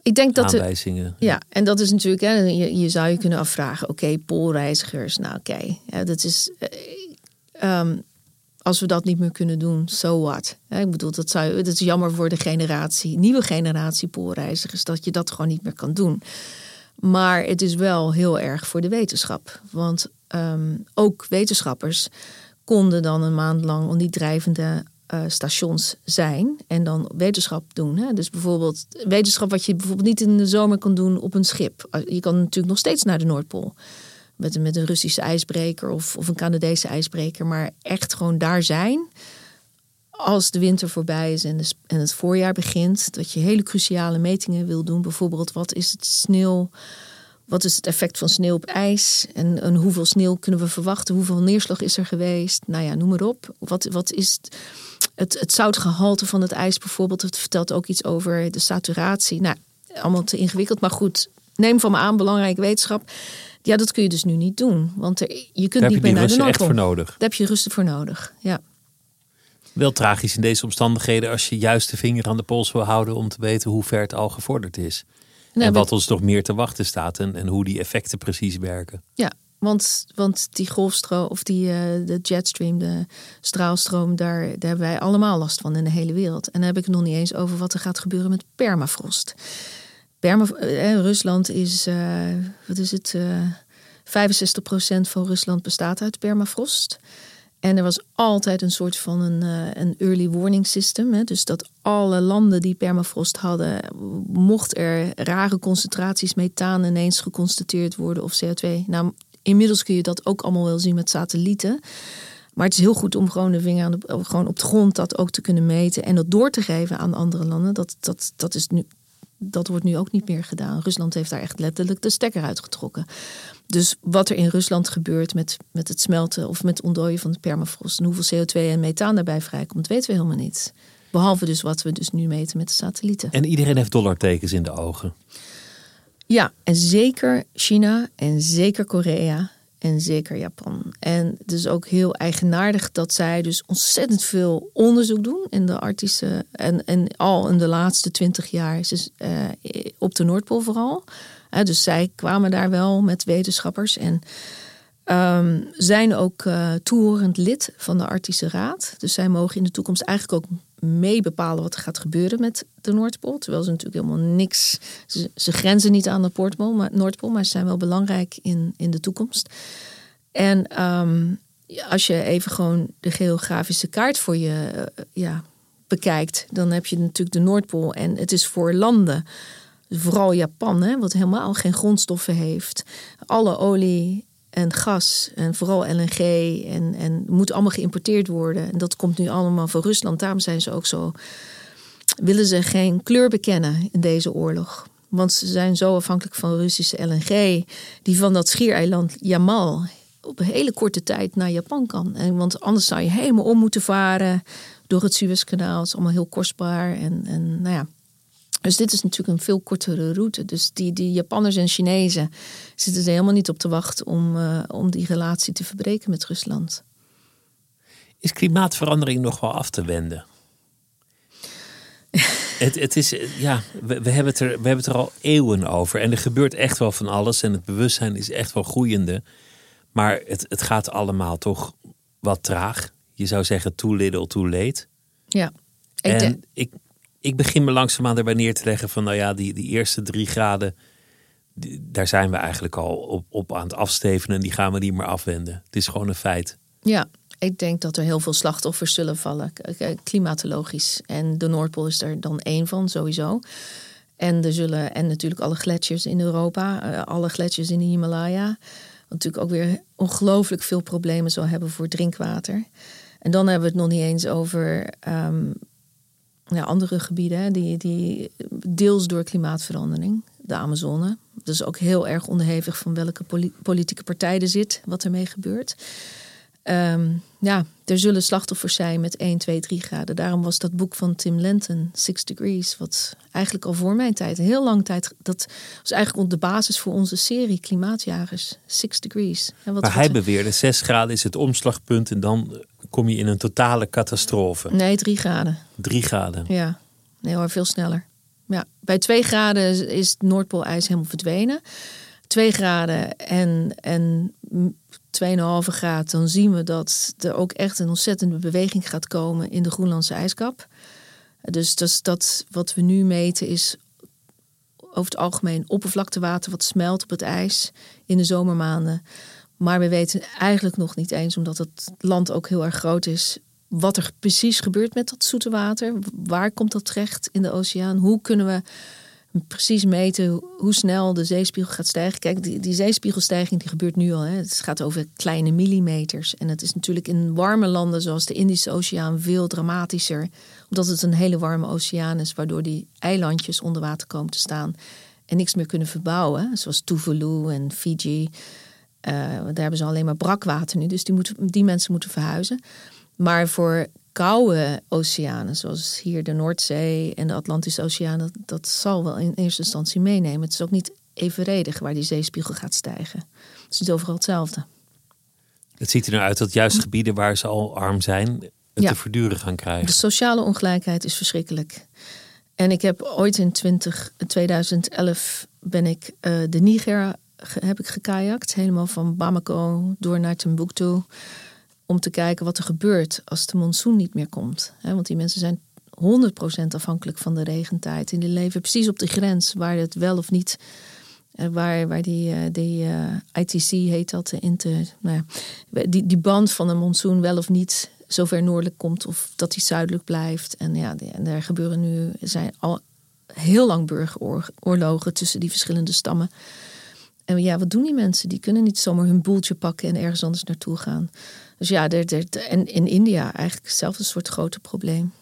Ik denk dat aanwijzingen. ja, en dat is natuurlijk, hè, je, je zou je kunnen afvragen: oké, poolreizigers, nou oké, ja, dat is. Eh, ehm, als we dat niet meer kunnen doen, so what? Ik bedoel, dat, zou, dat is jammer voor de generatie, nieuwe generatie poolreizigers, dat je dat gewoon niet meer kan doen. Maar het is wel heel erg voor de wetenschap. Want ehm, ook wetenschappers konden dan een maand lang om die drijvende uh, stations zijn en dan wetenschap doen. Hè? Dus bijvoorbeeld wetenschap wat je bijvoorbeeld niet in de zomer kan doen op een schip. Eh, je kan natuurlijk nog steeds naar de Noordpool met, met een Russische ijsbreker of, of een Canadese ijsbreker, maar echt gewoon daar zijn als de winter voorbij is en, en het voorjaar begint, dat je hele cruciale metingen wil doen. Bijvoorbeeld, wat is het sneeuw? Wat is het effect van sneeuw op ijs? En, en hoeveel sneeuw kunnen we verwachten? Hoeveel neerslag is er geweest? Nou ja, noem maar op. Wat, wat is het, het, het zoutgehalte van het ijs bijvoorbeeld? Het vertelt ook iets over de saturatie. Nou, allemaal te ingewikkeld. Maar goed, neem van me aan, belangrijke wetenschap. Ja, dat kun je dus nu niet doen. Want er, je kunt niet meer naar de Noordpool. voor nodig. Daar heb je rusten voor nodig, ja. Wel tragisch in deze omstandigheden als je juist de vinger aan de pols wil houden om te weten hoe ver het al gevorderd is. en wat ons nog meer te wachten staat en, en hoe die effecten precies werken. Ja, want, want die golfstroom of die uh, de jetstream, de straalstroom, daar, daar hebben wij allemaal last van in de hele wereld. En dan heb ik het nog niet eens over wat er gaat gebeuren met permafrost. Perma, eh, Rusland is, wat is het? Uh, 65% van Rusland bestaat uit permafrost. En er was altijd een soort van een, eh, een early warning system. Hè? Dus dat alle landen die permafrost hadden, mocht er rare concentraties methaan ineens geconstateerd worden of CO2. Nou, inmiddels kun je dat ook allemaal wel zien met satellieten. Maar het is heel goed om gewoon de vinger aan de, gewoon op de grond dat ook te kunnen meten en dat door te geven aan andere landen. Dat, dat, dat is nu dat wordt nu ook niet meer gedaan. Rusland heeft daar echt letterlijk de stekker uitgetrokken. Dus wat er in Rusland gebeurt met, met het smelten of met het ontdooien van de permafrost en hoeveel CO2 en methaan daarbij vrijkomt, weten we helemaal niet. Behalve dus wat we dus nu meten met de satellieten. En iedereen heeft dollartekens in de ogen. Ja, en zeker China en zeker Korea en zeker Japan. En het is ook heel eigenaardig dat zij dus ontzettend veel onderzoek doen in de Arctische en, en al in de laatste twintig jaar is uh, op de Noordpool vooral. dus zij kwamen daar wel met wetenschappers en um, zijn ook uh, toehorend lid van de Arctische Raad. Dus zij mogen in de toekomst eigenlijk ook mee bepalen wat er gaat gebeuren met de Noordpool. Terwijl ze natuurlijk helemaal niks. Ze, ze grenzen niet aan de Noordpool maar, Noordpool, maar ze zijn wel belangrijk in, in de toekomst. En ehm, als je even gewoon de geografische kaart voor je uh, ja, bekijkt, dan heb je natuurlijk de Noordpool. En het is voor landen, vooral Japan, hè, wat helemaal geen grondstoffen heeft. Alle olie en gas en vooral LNG en, en moet allemaal geïmporteerd worden. En dat komt nu allemaal van Rusland. Daarom zijn ze ook zo, willen ze geen kleur bekennen in deze oorlog. Want ze zijn zo afhankelijk van Russische LNG, die van dat schiereiland Yamal op een hele korte tijd naar Japan kan. En, want anders zou je helemaal om moeten varen door het Suezkanaal. Het is allemaal heel kostbaar. En, en nou ja, dus dit is natuurlijk een veel kortere route. Dus die, die Japanners en Chinezen zitten er helemaal niet op te wachten om, uh, om die relatie te verbreken met Rusland. Is klimaatverandering nog wel af te wenden? Het, het is, ja, we, we, hebben het er, we hebben het er al eeuwen over. En er gebeurt echt wel van alles. En het bewustzijn is echt wel groeiende. Maar het, het gaat allemaal toch wat traag. Je zou zeggen too little, too late. Ja. Ik en ik, ik begin me langzaamaan erbij neer te leggen van... nou ja, die, die eerste drie graden... daar zijn we eigenlijk al op, op aan het afstevenen. En die gaan we niet meer afwenden. Het is gewoon een feit. Ja, ik denk dat er heel veel slachtoffers zullen vallen, klimatologisch. En de Noordpool is er dan één van, sowieso. En er zullen, en natuurlijk alle gletsjers in Europa, eh, alle gletsjers in de Himalaya. Natuurlijk ook weer ongelooflijk veel problemen zal hebben voor drinkwater. En dan hebben we het nog niet eens over ehm, ja, andere gebieden, die, die deels door klimaatverandering, de Amazone. Dat is ook heel erg onderhevig van welke politieke partij er zit, wat ermee gebeurt. Ehm, ja, er zullen slachtoffers zijn met 1, 2, 3 graden. Daarom was dat boek van Tim Lenton, Six Degrees, wat eigenlijk al voor mijn tijd, heel lang tijd, dat was eigenlijk de basis voor onze serie Klimaatjagers, Six Degrees. En wat, maar hij beweerde 6 graden is het omslagpunt en dan kom je in een totale catastrofe. Nee, 3 graden. 3 graden. Ja, nee hoor, veel sneller. Ja, bij 2 graden is het Noordpoolijs helemaal verdwenen. 2 graden en, en 2,5 graad, dan zien we dat er ook echt een ontzettende beweging gaat komen in de Groenlandse ijskap. Dus dat, dat wat we nu meten is over het algemeen oppervlaktewater wat smelt op het ijs in de zomermaanden. Maar we weten eigenlijk nog niet eens, omdat het land ook heel erg groot is, wat er precies gebeurt met dat zoete water. Waar komt dat terecht in de oceaan? Hoe kunnen we precies meten hoe snel de zeespiegel gaat stijgen. Kijk, die, die zeespiegelstijging die gebeurt nu al. Hè. Het gaat over kleine millimeters. En het is natuurlijk in warme landen zoals de Indische Oceaan veel dramatischer. Omdat het een hele warme oceaan is, waardoor die eilandjes onder water komen te staan. En niks meer kunnen verbouwen. Zoals Tuvalu en Fiji. Uh, daar hebben ze alleen maar brakwater nu. Dus die, moeten, die mensen moeten verhuizen. Maar voor koude oceanen, zoals hier de Noordzee en de Atlantische Oceaan, dat, dat zal wel in eerste instantie meenemen. Het is ook niet evenredig waar die zeespiegel gaat stijgen. Het is niet overal hetzelfde. Het ziet er nou uit dat juist gebieden waar ze al arm zijn, het te verduren gaan krijgen. De sociale ongelijkheid is verschrikkelijk. En ik heb ooit in 20, 2011 ben ik uh, de Niger heb ik gekajakt, helemaal van Bamako door naar Timbuktu om te kijken wat er gebeurt als de monsoon niet meer komt. Want die mensen zijn 100% afhankelijk van de regentijd. En die leven precies op de grens waar het wel of niet. Eh, waar, waar die, eh, die eh, ITC heet dat, de inter, nou ja, die, die band van een monsoon wel of niet zo ver noordelijk komt of dat hij zuidelijk blijft. En ja, daar gebeuren nu, zijn al heel lang burgeroorlogen tussen die verschillende stammen. En ja, wat doen die mensen? Die kunnen niet zomaar hun boeltje pakken en ergens anders naartoe gaan. Dus ja, en in India eigenlijk hetzelfde soort grote probleem.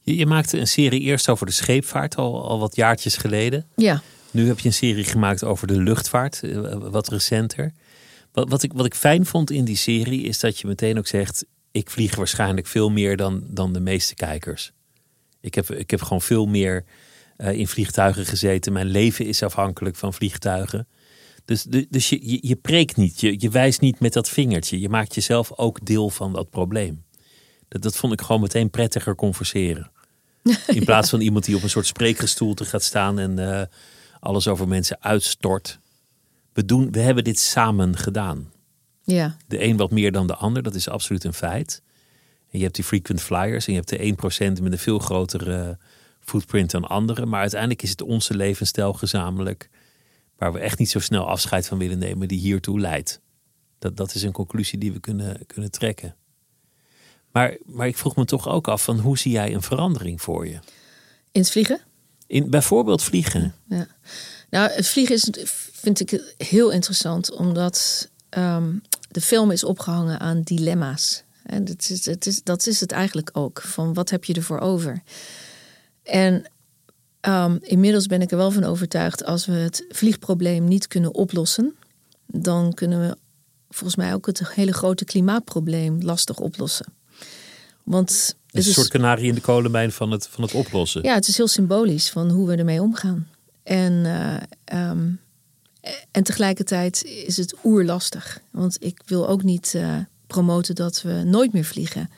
Je, je, maakte een serie eerst over de scheepvaart, al, al wat jaartjes geleden. Ja. Nu heb je een serie gemaakt over de luchtvaart, eh, wat recenter. Wat, wat, ik, wat ik fijn vond in die serie is dat je meteen ook zegt: ik vlieg waarschijnlijk veel meer dan, dan de meeste kijkers. Ik heb, ik heb gewoon veel meer uh, in vliegtuigen gezeten. Mijn leven is afhankelijk van vliegtuigen. Dus, dus je, je, je preekt niet, je, je wijst niet met dat vingertje. Je maakt jezelf ook deel van dat probleem. Dat, dat vond ik gewoon meteen prettiger converseren. In plaats van iemand die op een soort spreekgestoelte gaat staan en uh, alles over mensen uitstort. We, doen, we hebben dit samen gedaan. Ja. De een wat meer dan de ander, dat is absoluut een feit. En je hebt die frequent flyers en je hebt de 1% met een veel grotere footprint dan anderen. Maar uiteindelijk is het onze levensstijl gezamenlijk waar we echt niet zo snel afscheid van willen nemen, die hiertoe leidt. Dat, dat is een conclusie die we kunnen, kunnen trekken. Maar, maar ik vroeg me toch ook af van hoe zie jij een verandering voor je? In het vliegen? In bijvoorbeeld vliegen. Ja. Nou, het vliegen is, vind ik heel interessant, omdat ehm, de film is opgehangen aan dilemma's. En dat is, het is, dat is het eigenlijk ook. Van wat heb je ervoor over? En Um, inmiddels ben ik er wel van overtuigd, als we het vliegprobleem niet kunnen oplossen, dan kunnen we volgens mij ook het hele grote klimaatprobleem lastig oplossen. Want het is een soort kanarie in de kolenmijn van het, van het oplossen. Ja, het is heel symbolisch van hoe we ermee omgaan. En, uh, um, en tegelijkertijd is het oerlastig. Want ik wil ook niet uh, promoten dat we nooit meer vliegen.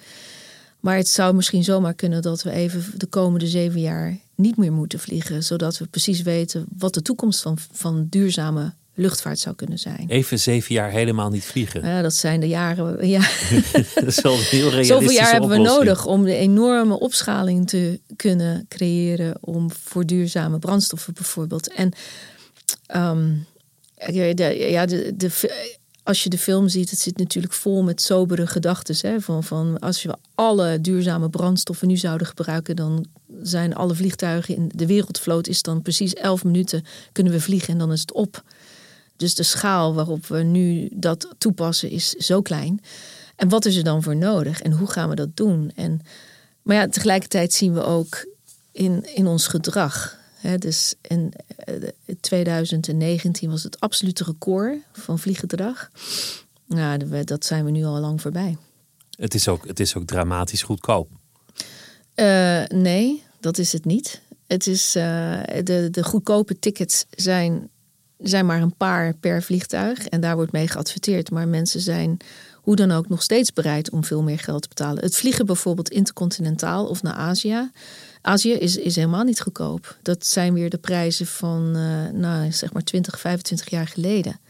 Maar het zou misschien zomaar kunnen dat we even de komende zeven jaar niet meer moeten vliegen. Zodat we precies weten wat de toekomst van, van duurzame luchtvaart zou kunnen zijn. Even zeven jaar helemaal niet vliegen. Ja, dat zijn de jaren. Ja. dat is wel een heel realistisch. Zoveel jaar hebben we nodig om de enorme opschaling te kunnen creëren om voor duurzame brandstoffen bijvoorbeeld. En um, ja, de, de, als je de film ziet, het zit natuurlijk vol met sobere gedachten. Van, van als we alle duurzame brandstoffen nu zouden gebruiken, dan zijn alle vliegtuigen in de wereldvloot is dan precies 11 minuten kunnen we vliegen en dan is het op. Dus de schaal waarop we nu dat toepassen is zo klein. En wat is er dan voor nodig en hoe gaan we dat doen? En, maar ja, tegelijkertijd zien we ook in, in ons gedrag. Dus in 2019 eh, was het absolute record van vlieggedrag. Nou, dat zijn we nu al lang voorbij. Het is ook, het is ook dramatisch goedkoop. Uh, nee, dat is het niet. Het is, uh, de, de goedkope tickets zijn zijn maar een paar per vliegtuig en daar wordt mee geadverteerd. Maar mensen zijn hoe dan ook nog steeds bereid om veel meer geld te betalen. Het vliegen bijvoorbeeld intercontinentaal of naar Azië. Azië is, is helemaal niet goedkoop. Dat zijn weer de prijzen van uh, nou, zeg maar 20, 25 jaar geleden.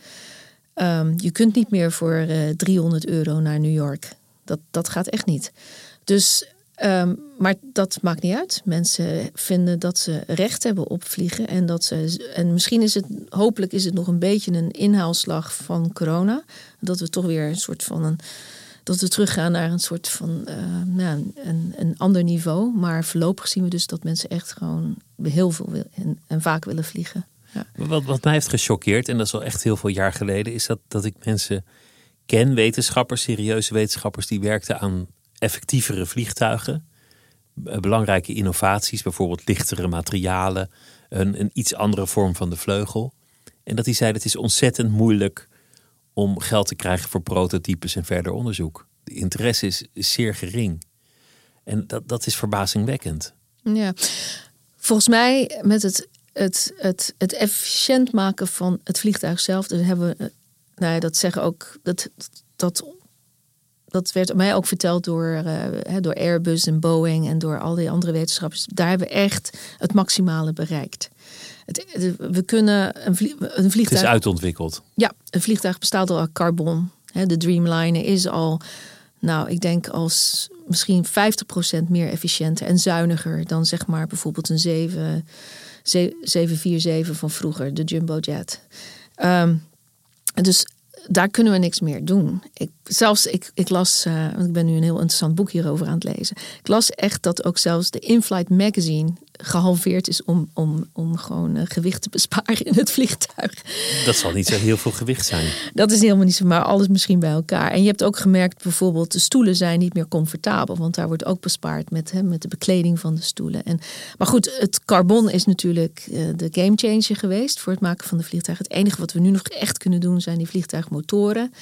Um, je kunt niet meer voor uh, eh, 300 euro naar New York. Dat, dat gaat echt niet. Dus Ehm, maar dat maakt niet uit. Mensen vinden dat ze recht hebben op vliegen. En, dat ze, en misschien is het, hopelijk is het nog een beetje een inhaalslag van corona. Dat we toch weer een soort van een. Dat we teruggaan naar een soort van nou, een, een ander niveau. Maar voorlopig zien we dus dat mensen echt gewoon heel veel en, en vaak willen vliegen. Ja. Wat, wat mij heeft gechoqueerd, en dat is al echt heel veel jaar geleden, is dat, dat ik mensen ken, wetenschappers, serieuze wetenschappers, die werkten aan effectievere vliegtuigen. Eh, belangrijke innovaties, bijvoorbeeld lichtere materialen, een, een iets andere vorm van de vleugel. En dat hij zei: het is ontzettend moeilijk om geld te krijgen voor prototypes en verder onderzoek. De interesse is, zeer gering. En dat, dat is verbazingwekkend. Ja, volgens mij met het, het, het, het efficiënt maken van het vliegtuig zelf, dus hebben we, eh, nou ja, dat zeggen ook, dat, dat dat werd mij ook verteld door, uh, door Airbus en Boeing en door al die andere wetenschappers. Daar hebben we echt het maximale bereikt. Het, we kunnen een, een vliegtuig. Het is uitontwikkeld. Ja, een vliegtuig bestaat al uit carbon. De Dreamliner is al, nou, ik denk als misschien 50% meer efficiënter en zuiniger dan zeg maar bijvoorbeeld een 7, 747 van vroeger, de Jumbo Jet. Um, dus daar kunnen we niks meer doen. Ik, zelfs, ik, ik las, uh, want ik ben nu een heel interessant boek hierover aan het lezen. Ik las echt dat ook zelfs de In-Flight Magazine gehalveerd is om, om, om gewoon uh, gewicht te besparen in het vliegtuig. Dat zal niet zo heel veel gewicht zijn. Dat is helemaal niet zo, maar alles misschien bij elkaar. En je hebt ook gemerkt bijvoorbeeld, de stoelen zijn niet meer comfortabel, want daar wordt ook bespaard met, hè, met de bekleding van de stoelen. En, maar goed, het carbon is natuurlijk uh, de gamechanger geweest voor het maken van de vliegtuig. Het enige wat we nu nog echt kunnen doen zijn die vliegtuigmotoren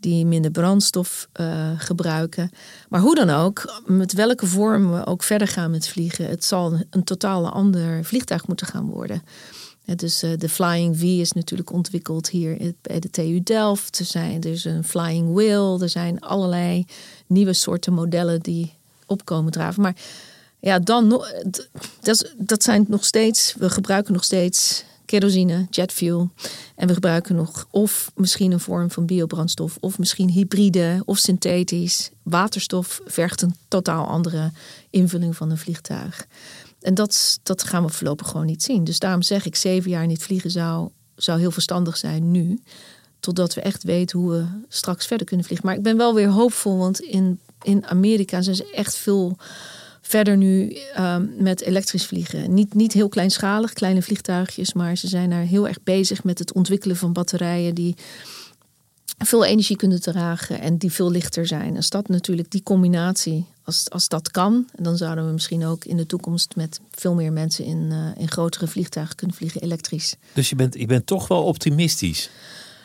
die minder brandstof uh, gebruiken. Maar hoe dan ook, met welke vorm we ook verder gaan met vliegen, het zal een totaal ander vliegtuig moeten gaan worden. dus uh, de Flying V is natuurlijk ontwikkeld hier bij de TU Delft. Er, zijn, is een Flying Wheel. Er zijn allerlei nieuwe soorten modellen die opkomen draven. Maar ja, dan dat, dat zijn nog steeds, we gebruiken nog steeds kerosine, jetfuel. En we gebruiken nog of misschien een vorm van biobrandstof, of misschien hybride of synthetisch. Waterstof vergt een totaal andere invulling van een vliegtuig. En dat, dat gaan we voorlopig gewoon niet zien. Dus daarom zeg ik, zeven jaar niet vliegen zou, zou heel verstandig zijn nu. Totdat we echt weten hoe we straks verder kunnen vliegen. Maar ik ben wel weer hoopvol, want in, in Amerika zijn ze echt veel verder nu um, met elektrisch vliegen. Niet, niet heel kleinschalig, kleine vliegtuigjes, maar ze zijn daar heel erg bezig met het ontwikkelen van batterijen die veel energie kunnen dragen en die veel lichter zijn. Als dat natuurlijk die combinatie, als, als dat kan, dan zouden we misschien ook in de toekomst met veel meer mensen in, uh, in grotere vliegtuigen kunnen vliegen elektrisch. Dus je bent, je bent toch wel optimistisch?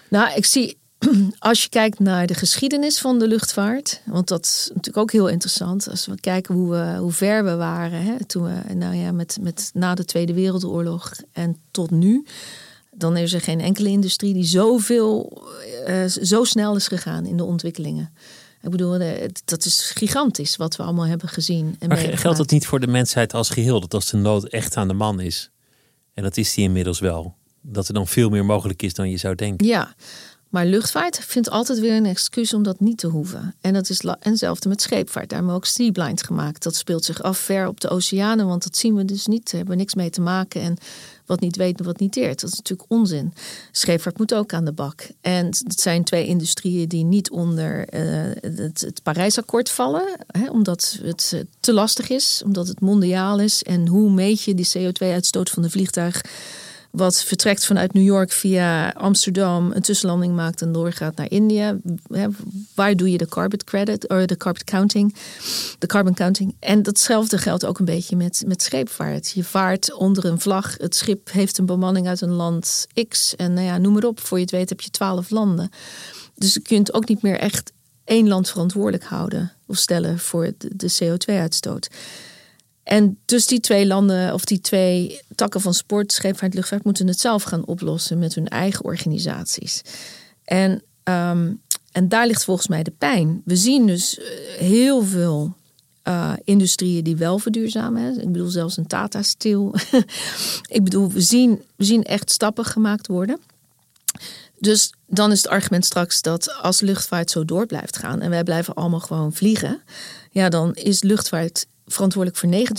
Nou, ik zie als je kijkt naar de geschiedenis van de luchtvaart, want dat is natuurlijk ook heel interessant. Als we kijken hoe, we, hoe ver we waren hè, toen we, nou ja, met, met na de Tweede Wereldoorlog en tot nu, dan is er geen enkele industrie die zoveel, uh, zo snel is gegaan in de ontwikkelingen. Ik bedoel, eh, dat is gigantisch wat we allemaal hebben gezien. En maar geldt dat niet voor de mensheid als geheel? Dat als de nood echt aan de man is, en dat is die inmiddels wel, dat er dan veel meer mogelijk is dan je zou denken? Ja, maar luchtvaart vindt altijd weer een excuus om dat niet te hoeven. En dat is en hetzelfde met scheepvaart. Daar hebben we ook Seablind gemaakt. Dat speelt zich af ver op de oceanen, want dat zien we dus niet. Daar hebben we niks mee te maken. En wat niet weet, wat niet deert. Dat is natuurlijk onzin. Scheepvaart moet ook aan de bak. En het zijn twee industrieën die niet onder het, het Parijsakkoord vallen. Hè, omdat het eh, te lastig is, omdat het mondiaal is. En hoe meet je die CO2-uitstoot van de vliegtuig wat vertrekt vanuit New York via Amsterdam, een tussenlanding maakt en doorgaat naar India. Waar doe je de carbon credit, of de carbon counting, de carbon counting? En datzelfde geldt ook een beetje met, met scheepvaart. Je vaart onder een vlag, het schip heeft een bemanning uit een land X en nou ja, noem maar op. Voor je het weet heb je twaalf landen. Dus je kunt ook niet meer echt één land verantwoordelijk houden of stellen voor de, de CO2-uitstoot. En dus die twee landen of die twee takken van sport, scheepvaart, luchtvaart, moeten het zelf gaan oplossen met hun eigen organisaties. En, ehm, en daar ligt volgens mij de pijn. We zien dus eh, heel veel uh, industrieën die wel verduurzamen. Ik bedoel zelfs een Tata Steel. ik bedoel, we zien, we zien echt stappen gemaakt worden. Dus dan is het argument straks dat als luchtvaart zo door blijft gaan en wij blijven allemaal gewoon vliegen, ja, dan is luchtvaart verantwoordelijk voor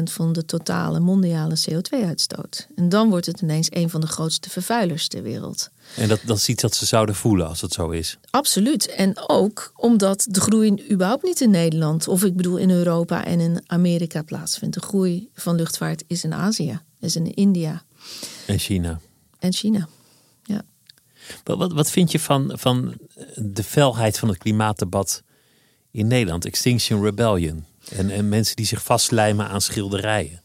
19% van de totale mondiale CO2-uitstoot. En dan wordt het ineens een van de grootste vervuilers ter wereld. En dat, dat is iets dat ze zouden voelen als het zo is. Absoluut. En ook omdat de groei überhaupt niet in Nederland, of ik bedoel in Europa en in Amerika plaatsvindt. De groei van luchtvaart is in Azië, is in India. En China. En China, ja. Wat, wat, wat vind je van, van de felheid van het klimaatdebat in Nederland? Extinction Rebellion. En, en mensen die zich vastlijmen aan schilderijen.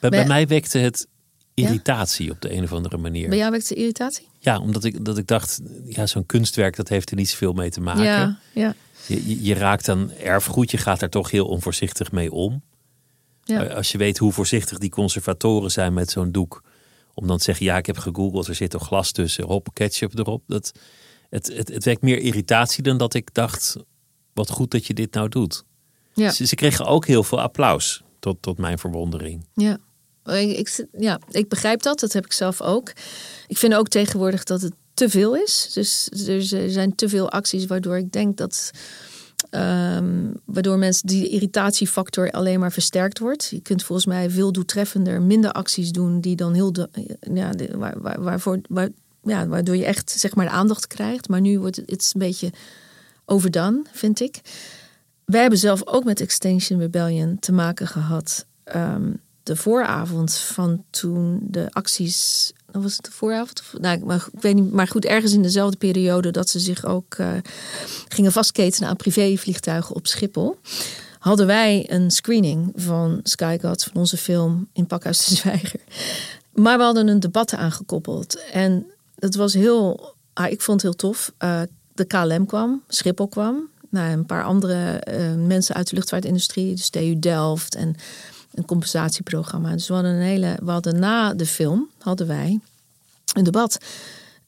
Bij, bij mij wekte het irritatie op de een of andere manier. Bij jou wekte irritatie? Ja, omdat ik, dat ik dacht, ja, zo'n kunstwerk, dat heeft er niet zoveel mee te maken. Ja, ja. Je, je, raakt dan erfgoed, je gaat daar toch heel onvoorzichtig mee om. Ja. Als je weet hoe voorzichtig die conservatoren zijn met zo'n doek. Om dan te zeggen, ja, ik heb gegoogeld, er zit toch glas tussen, hop, ketchup erop. Dat, het, het, het wekt meer irritatie dan dat ik dacht, wat goed dat je dit nou doet. Ja. Ze, ze, kregen ook heel veel applaus, tot, tot mijn verwondering. Ja. Ik, ja, ik begrijp dat. Dat heb ik zelf ook. Ik vind ook tegenwoordig dat het te veel is. Dus er zijn te veel acties waardoor ik denk dat. Um, waardoor mensen die irritatiefactor alleen maar versterkt wordt. Je kunt volgens mij veel doeltreffender minder acties doen die dan heel. De, ja, waar, waar, waarvoor, waar, ja, waardoor je echt zeg maar de aandacht krijgt. Maar nu wordt het, het een beetje overdone, vind ik. Wij hebben zelf ook met Extinction Rebellion te maken gehad. Um, de vooravond van toen de acties. Was het de vooravond? Nou, maar, ik weet niet, maar goed, ergens in dezelfde periode dat ze zich ook uh, gingen vastketenen aan privévliegtuigen op Schiphol. Hadden wij een screening van Sky van onze film in Pakhuis de Zwijger. Maar we hadden een debat aangekoppeld. En het was heel. Ah, ik vond het heel tof. Uh, de KLM kwam, Schiphol kwam nou, een paar andere uh, mensen uit de luchtvaartindustrie, dus TU Delft en een compensatieprogramma. Dus we hadden een hele, we hadden na de film hadden wij een debat.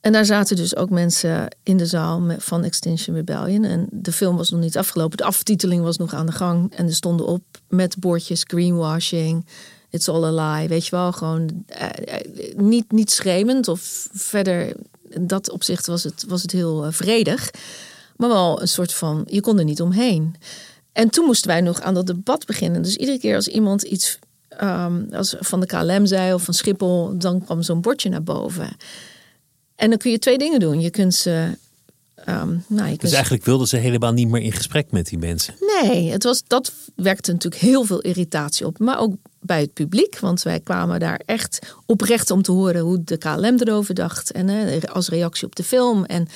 En daar zaten dus ook mensen in de zaal van Extinction Rebellion. En de film was nog niet afgelopen. De aftiteling was nog aan de gang. En er stonden op met bordjes greenwashing. It's all a lie. Weet je wel, gewoon eh, eh niet, niet schreeuwend of verder. In dat opzicht was het, was het heel vredig. Maar wel een soort van, je kon er niet omheen. En toen moesten wij nog aan dat debat beginnen. Dus iedere keer als iemand iets um, als van de KLM zei of van Schiphol, dan kwam zo'n bordje naar boven. En dan kun je twee dingen doen. Je kunt ze. Um, nou, dus eigenlijk wilden ze helemaal niet meer in gesprek met die mensen. Nee, het was, dat werkte natuurlijk heel veel irritatie op. Maar ook bij het publiek. Want wij kwamen daar echt oprecht om te horen hoe de KLM erover dacht. En als reactie op de film. En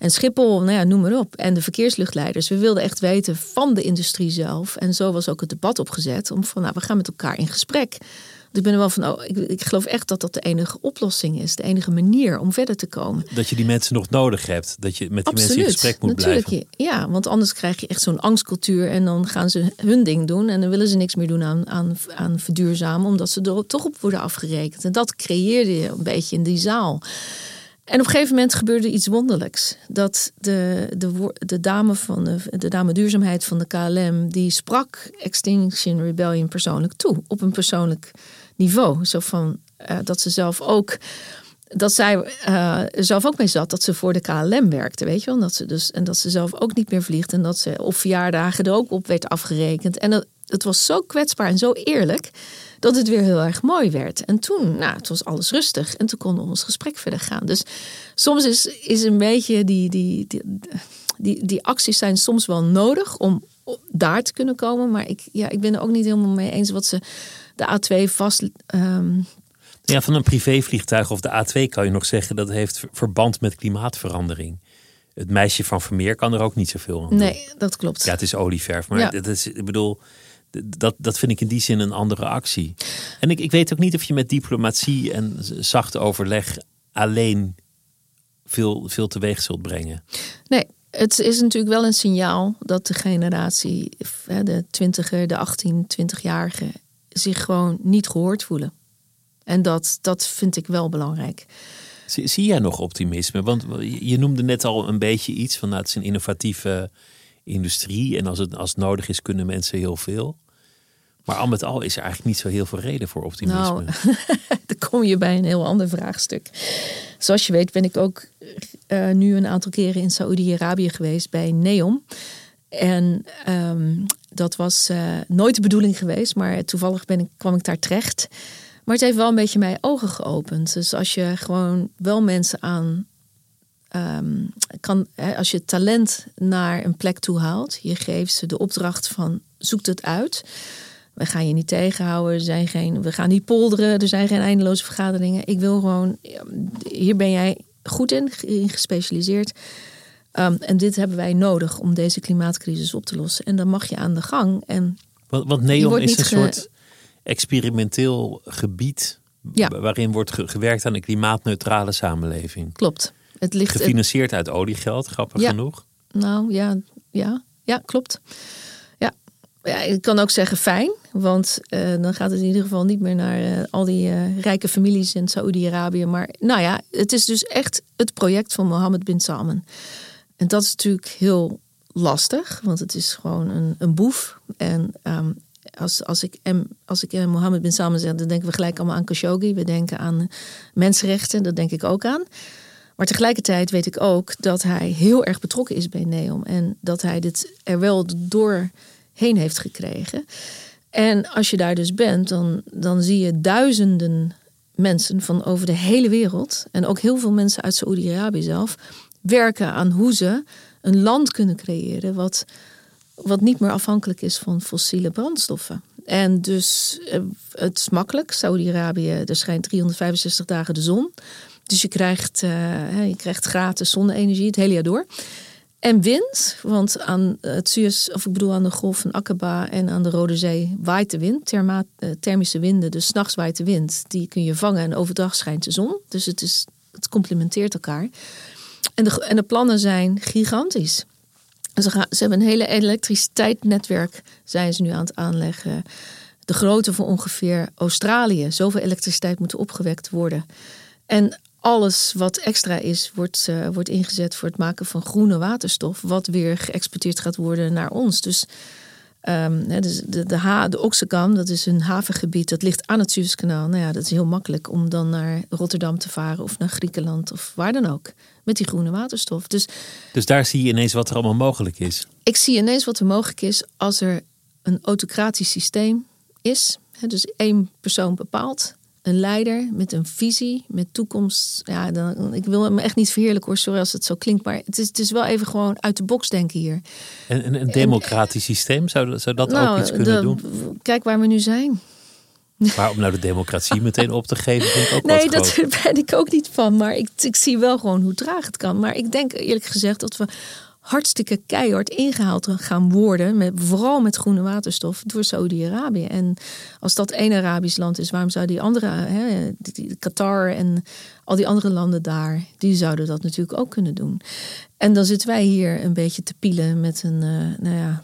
en Schiphol, nou ja, noem maar op. En de verkeersluchtleiders. We wilden echt weten van de industrie zelf. En zo was ook het debat opgezet. Om van, nou, we gaan met elkaar in gesprek. Ik ben er wel van, oh, ik, ik geloof echt dat dat de enige oplossing is. De enige manier om verder te komen. Dat je die mensen nog nodig hebt. Dat je met die mensen in gesprek moet natuurlijk, blijven. Ja, want anders krijg je echt zo'n angstcultuur. En dan gaan ze hun ding doen. En dan willen ze niks meer doen aan, aan, aan verduurzamen. Omdat ze er toch op worden afgerekend. En dat creëerde je een beetje in die zaal. En op een gegeven moment gebeurde iets wonderlijks. Dat de, de, de, dame van de, de dame duurzaamheid van de KLM, die sprak Extinction Rebellion persoonlijk toe. Op een persoonlijk niveau. Zo van uh, dat ze zelf ook. Dat zij uh, zelf ook mee zat dat ze voor de KLM werkte, weet je wel. En dat ze, dus, en dat ze zelf ook niet meer vliegt. En dat ze op verjaardagen er ook op werd afgerekend. En dat, het was zo kwetsbaar en zo eerlijk dat het weer heel erg mooi werd. En toen, nou, het was alles rustig en toen konden we ons gesprek verder gaan. Dus soms is, is een beetje die, die, die, die, die acties zijn soms wel nodig om daar te kunnen komen. Maar ik, ja, ik ben er ook niet helemaal mee eens wat ze de A2 vast. Um... Ja, van een privévliegtuig of de A2 kan je nog zeggen dat heeft verband met klimaatverandering. Het meisje van Vermeer kan er ook niet zoveel aan doen. Nee, dat klopt. Ja, het is olieverf. Maar ja. dat is, ik bedoel, dat, dat vind ik in die zin een andere actie. En ik, ik weet ook niet of je met diplomatie en zacht overleg alleen veel, veel teweeg zult brengen. Nee, het is natuurlijk wel een signaal dat de generatie, de twintiger, de 18, 20-jarigen, zich gewoon niet gehoord voelen. En dat, dat vind ik wel belangrijk. Zie, zie jij nog optimisme? Want je noemde net al een beetje iets van nou, het is een innovatieve industrie. En als het, als het nodig is, kunnen mensen heel veel. Maar al met al is er eigenlijk niet zo heel veel reden voor optimisme. Nou, dan kom je bij een heel ander vraagstuk. Zoals je weet ben ik ook uh, nu een aantal keren in Saoedi-Arabië geweest bij NEOM. En um, dat was uh, nooit de bedoeling geweest, maar toevallig ben ik, kwam ik daar terecht. Maar het heeft wel een beetje mijn ogen geopend. Dus als je gewoon wel mensen aan um, kan, als je talent naar een plek toe haalt, je geeft ze de opdracht van zoek het uit. We gaan je niet tegenhouden, er zijn geen, we gaan niet polderen, er zijn geen eindeloze vergaderingen. Ik wil gewoon, hier ben jij goed in, in gespecialiseerd. Um, en dit hebben wij nodig om deze klimaatcrisis op te lossen. En dan mag je aan de gang. En want, want Neon is een soort experimenteel gebied ja. waarin wordt gewerkt aan een klimaatneutrale samenleving. Klopt. Het ligt gefinancierd uit oliegeld, grappig genoeg. Nou ja, ja, ja, klopt. Ja. ja, ik kan ook zeggen fijn, want uh, dan gaat het in ieder geval niet meer naar uh, al die uh, rijke families in Saoedi-Arabië. Maar nou ja, het is dus echt het project van Mohammed bin Salman. En dat is natuurlijk heel lastig, want het is gewoon een, een boef. En um, als, als ik, als ik Mohammed bin Salman zeg, dan denken we gelijk allemaal aan Khashoggi. We denken aan mensenrechten, dat denk ik ook aan. Maar tegelijkertijd weet ik ook dat hij heel erg betrokken is bij Neom. En dat hij dit er wel doorheen heeft gekregen. En als je daar dus bent, dan, dan zie je duizenden mensen van over de hele wereld. En ook heel veel mensen uit Saoedi-Arabië zelf. Werken aan hoe ze een land kunnen creëren. Wat, wat niet meer afhankelijk is van fossiele brandstoffen. En dus eh, het is makkelijk. Saudi-Arabië, er schijnt 365 dagen de zon. Dus je krijgt, uh, je krijgt gratis zonne-energie het hele jaar door. En wind, want aan het Suez, of ik bedoel aan de golf van Aqaba en aan de Rode Zee waait de wind, eh, thermische winden, dus s'nachts waait de wind. Die kun je vangen en overdag schijnt de zon. Dus het, is, het complementeert elkaar. En de, en de plannen zijn gigantisch. Ze, gaan, ze hebben een hele elektriciteitsnetwerk, zijn ze nu aan het aanleggen. De grootte van ongeveer Australië. Zoveel elektriciteit moet opgewekt worden. En alles wat extra is, wordt, uh, wordt ingezet voor het maken van groene waterstof, wat weer geëxporteerd gaat worden naar ons. Dus, um, dus de, de, dat is een havengebied, dat ligt aan het Suezkanaal. Nou ja, dat is heel makkelijk om dan naar Rotterdam te varen of naar Griekenland of waar dan ook. Met die groene waterstof. Dus, dus daar zie je ineens wat er allemaal mogelijk is. Ik zie ineens wat er mogelijk is als er een autocratisch systeem is. Dus één persoon bepaalt een leider met een visie, met toekomst. Ja, dan, ik wil me echt niet verheerlijken hoor, sorry als het zo klinkt. Maar het is, het is wel even gewoon uit de box denken hier. En, een democratisch systeem, zou, zou dat nou, ook iets kunnen doen? Kijk waar we nu zijn. Maar om nou de democratie meteen op te geven, vind ik ook Nee, dat ben ik ook niet van. Maar ik, ik zie wel gewoon hoe traag het kan. Maar ik denk eerlijk gezegd dat we hartstikke keihard ingehaald gaan worden, met, vooral met groene waterstof, door Saudi-Arabië. En als dat één Arabisch land is, waarom zou die andere, hè, Qatar en al die andere landen daar, die zouden dat natuurlijk ook kunnen doen. En dan zitten wij hier een beetje te pielen met, een, uh, nou ja,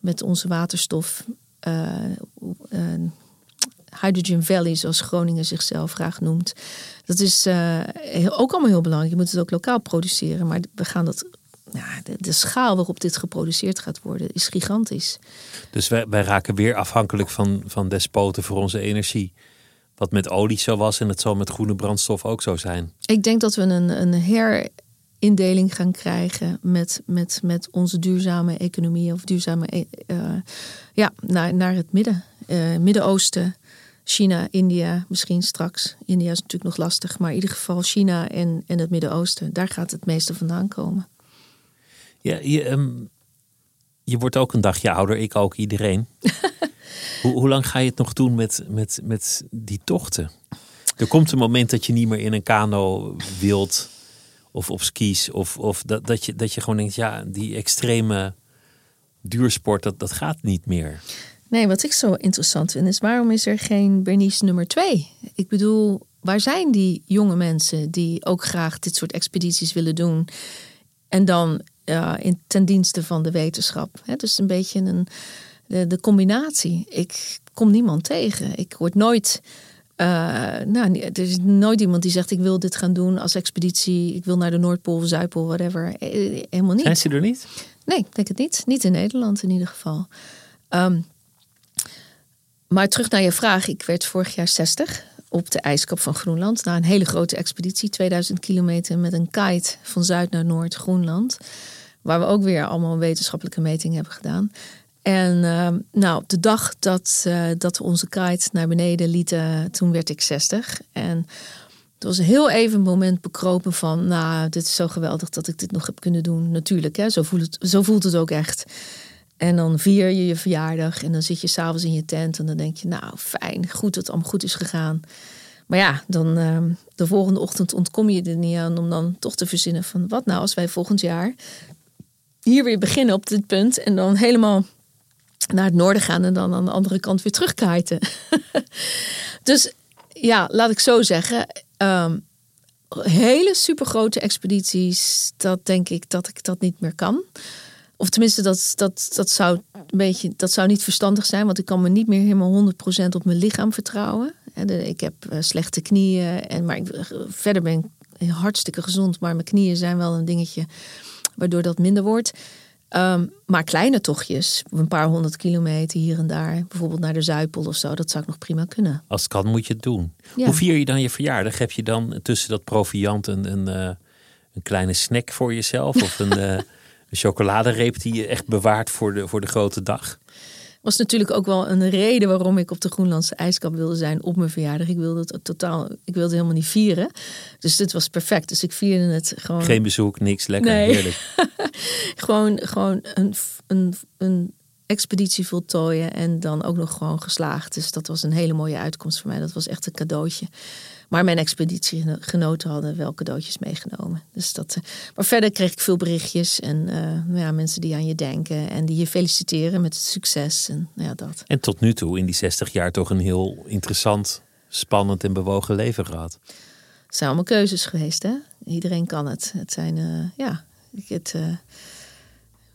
met onze waterstof. Uh, uh, Hydrogen Valley, zoals Groningen zichzelf graag noemt. Dat is uh, ook allemaal heel belangrijk. Je moet het ook lokaal produceren. Maar we gaan dat de, de, schaal waarop dit geproduceerd gaat worden is gigantisch. Dus wij, wij raken weer afhankelijk van, van despoten voor onze energie. Wat met olie zo was en het zal met groene brandstof ook zo zijn. Ik denk dat we een, een herindeling gaan krijgen met, met, met onze duurzame economie of duurzame uh, ja, naar, naar het midden, uh, Midden-Oosten. China, India, misschien straks. India is natuurlijk nog lastig, maar in ieder geval China en, en het Midden-Oosten. Daar gaat het meeste vandaan komen. Ja, je, um, je wordt ook een dagje ouder, ik ook, iedereen. hoe, hoe lang ga je het nog doen met, met, met die tochten? Er komt een moment dat je niet meer in een kano wilt of op skis. Of, of dat, dat, je, dat je gewoon denkt, ja, die extreme duursport, dat, dat gaat niet meer. Nee, wat ik zo interessant vind is waarom is er geen Bernice nummer twee? Ik bedoel, waar zijn die jonge mensen die ook graag dit soort expedities willen doen? En dan uh, in, ten dienste van de wetenschap. Hè? Dus een beetje een, de, de, combinatie. Ik kom niemand tegen. Ik word nooit. Uh, nou, er is nooit iemand die zegt: Ik wil dit gaan doen als expeditie. Ik wil naar de Noordpool, Zuidpool, whatever. Eh, helemaal niet. Zijn ze er niet? Nee, ik denk het niet. Niet in Nederland in ieder geval. Um, maar terug naar je vraag. Ik werd vorig jaar 60 op de ijskap van Groenland. Na een hele grote expeditie, 2000 kilometer met een kite van Zuid naar Noord Groenland. Waar we ook weer allemaal wetenschappelijke metingen hebben gedaan. En uh, nou, de dag dat, uh, dat we onze kite naar beneden lieten, toen werd ik 60. En het was heel even een moment bekropen van, nou, dit is zo geweldig dat ik dit nog heb kunnen doen. Natuurlijk, hè, zo, voelt het, zo voelt het ook echt. En dan vier je je verjaardag en dan zit je s'avonds in je tent en dan denk je, nou fijn, goed dat het allemaal goed is gegaan. Maar ja, dan uh, de volgende ochtend ontkom je er niet aan om dan toch te verzinnen van wat nou als wij volgend jaar hier weer beginnen op dit punt en dan helemaal naar het noorden gaan en dan aan de andere kant weer terugkijten. dus ja, laat ik zo zeggen. Um, hele supergrote expedities, dat denk ik dat ik dat niet meer kan. Of tenminste, dat, dat, dat, zou een beetje, dat zou niet verstandig zijn, want ik kan me niet meer helemaal 100% op mijn lichaam vertrouwen. Ik heb eh, slechte knieën, en, maar ik, verder ben ik hartstikke gezond, maar mijn knieën zijn wel een dingetje waardoor dat minder wordt. Um, maar kleine tochtjes, een paar honderd kilometer hier en daar, bijvoorbeeld naar de Zuidpool of zo, dat zou ik nog prima kunnen. Als het kan, moet je het doen. Hoe vier je dan je verjaardag? Heb je dan tussen dat proviant een, een, uh, een kleine snack voor jezelf of een, een chocoladereep die je echt bewaart voor de, voor de grote dag? was natuurlijk ook wel een reden waarom ik op de Groenlandse ijskap wilde zijn op mijn verjaardag. Ik wilde het totaal, ik wilde helemaal niet vieren. Dus dit was perfect. Dus ik vierde het gewoon. Geen bezoek, niks, lekker, nee. heerlijk. gewoon gewoon een, een, een expeditie voltooien en dan ook nog gewoon geslaagd. Dus dat was een hele mooie uitkomst voor mij. Dat was echt een cadeautje. Maar mijn expeditiegenoten hadden wel cadeautjes meegenomen. Dus dat, eh, maar verder kreeg ik veel berichtjes en uh, ja, mensen die aan je denken en die je feliciteren met het succes. En, ja, dat. en tot nu toe in die 60 jaar toch een heel interessant, spannend en bewogen leven gehad. Het zijn allemaal keuzes geweest, hè? Iedereen kan het. Het zijn, uh, ja, ik, het,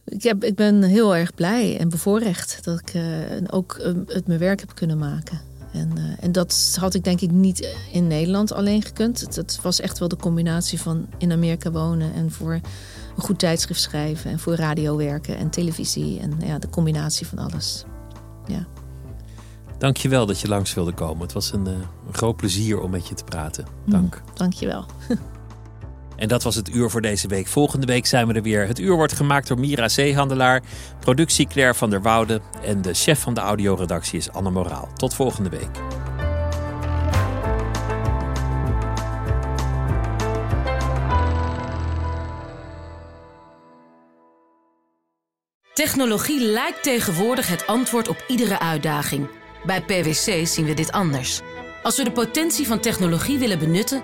ik, heb, ik ben heel erg blij en bevoorrecht dat ik ook het mijn werk heb kunnen maken. En, uh, en dat had ik denk ik niet in Nederland alleen gekund. Het, was echt wel de combinatie van in Amerika wonen en voor een goed tijdschrift schrijven en voor radio werken en televisie en ja, de combinatie van alles. Ja. Dankjewel dat je langs wilde komen. Het was een, uh, een groot plezier om met je te praten. Dank. Mm, dankjewel. En dat was het uur voor deze week. Volgende week zijn we er weer. Het uur wordt gemaakt door Mira Zeehandelaar, productie Claire van der Woude en de chef van de audioredactie is Anne Moraal. Tot volgende week. Technologie lijkt tegenwoordig het antwoord op iedere uitdaging. Bij PwC zien we dit anders. Als we de potentie van technologie willen benutten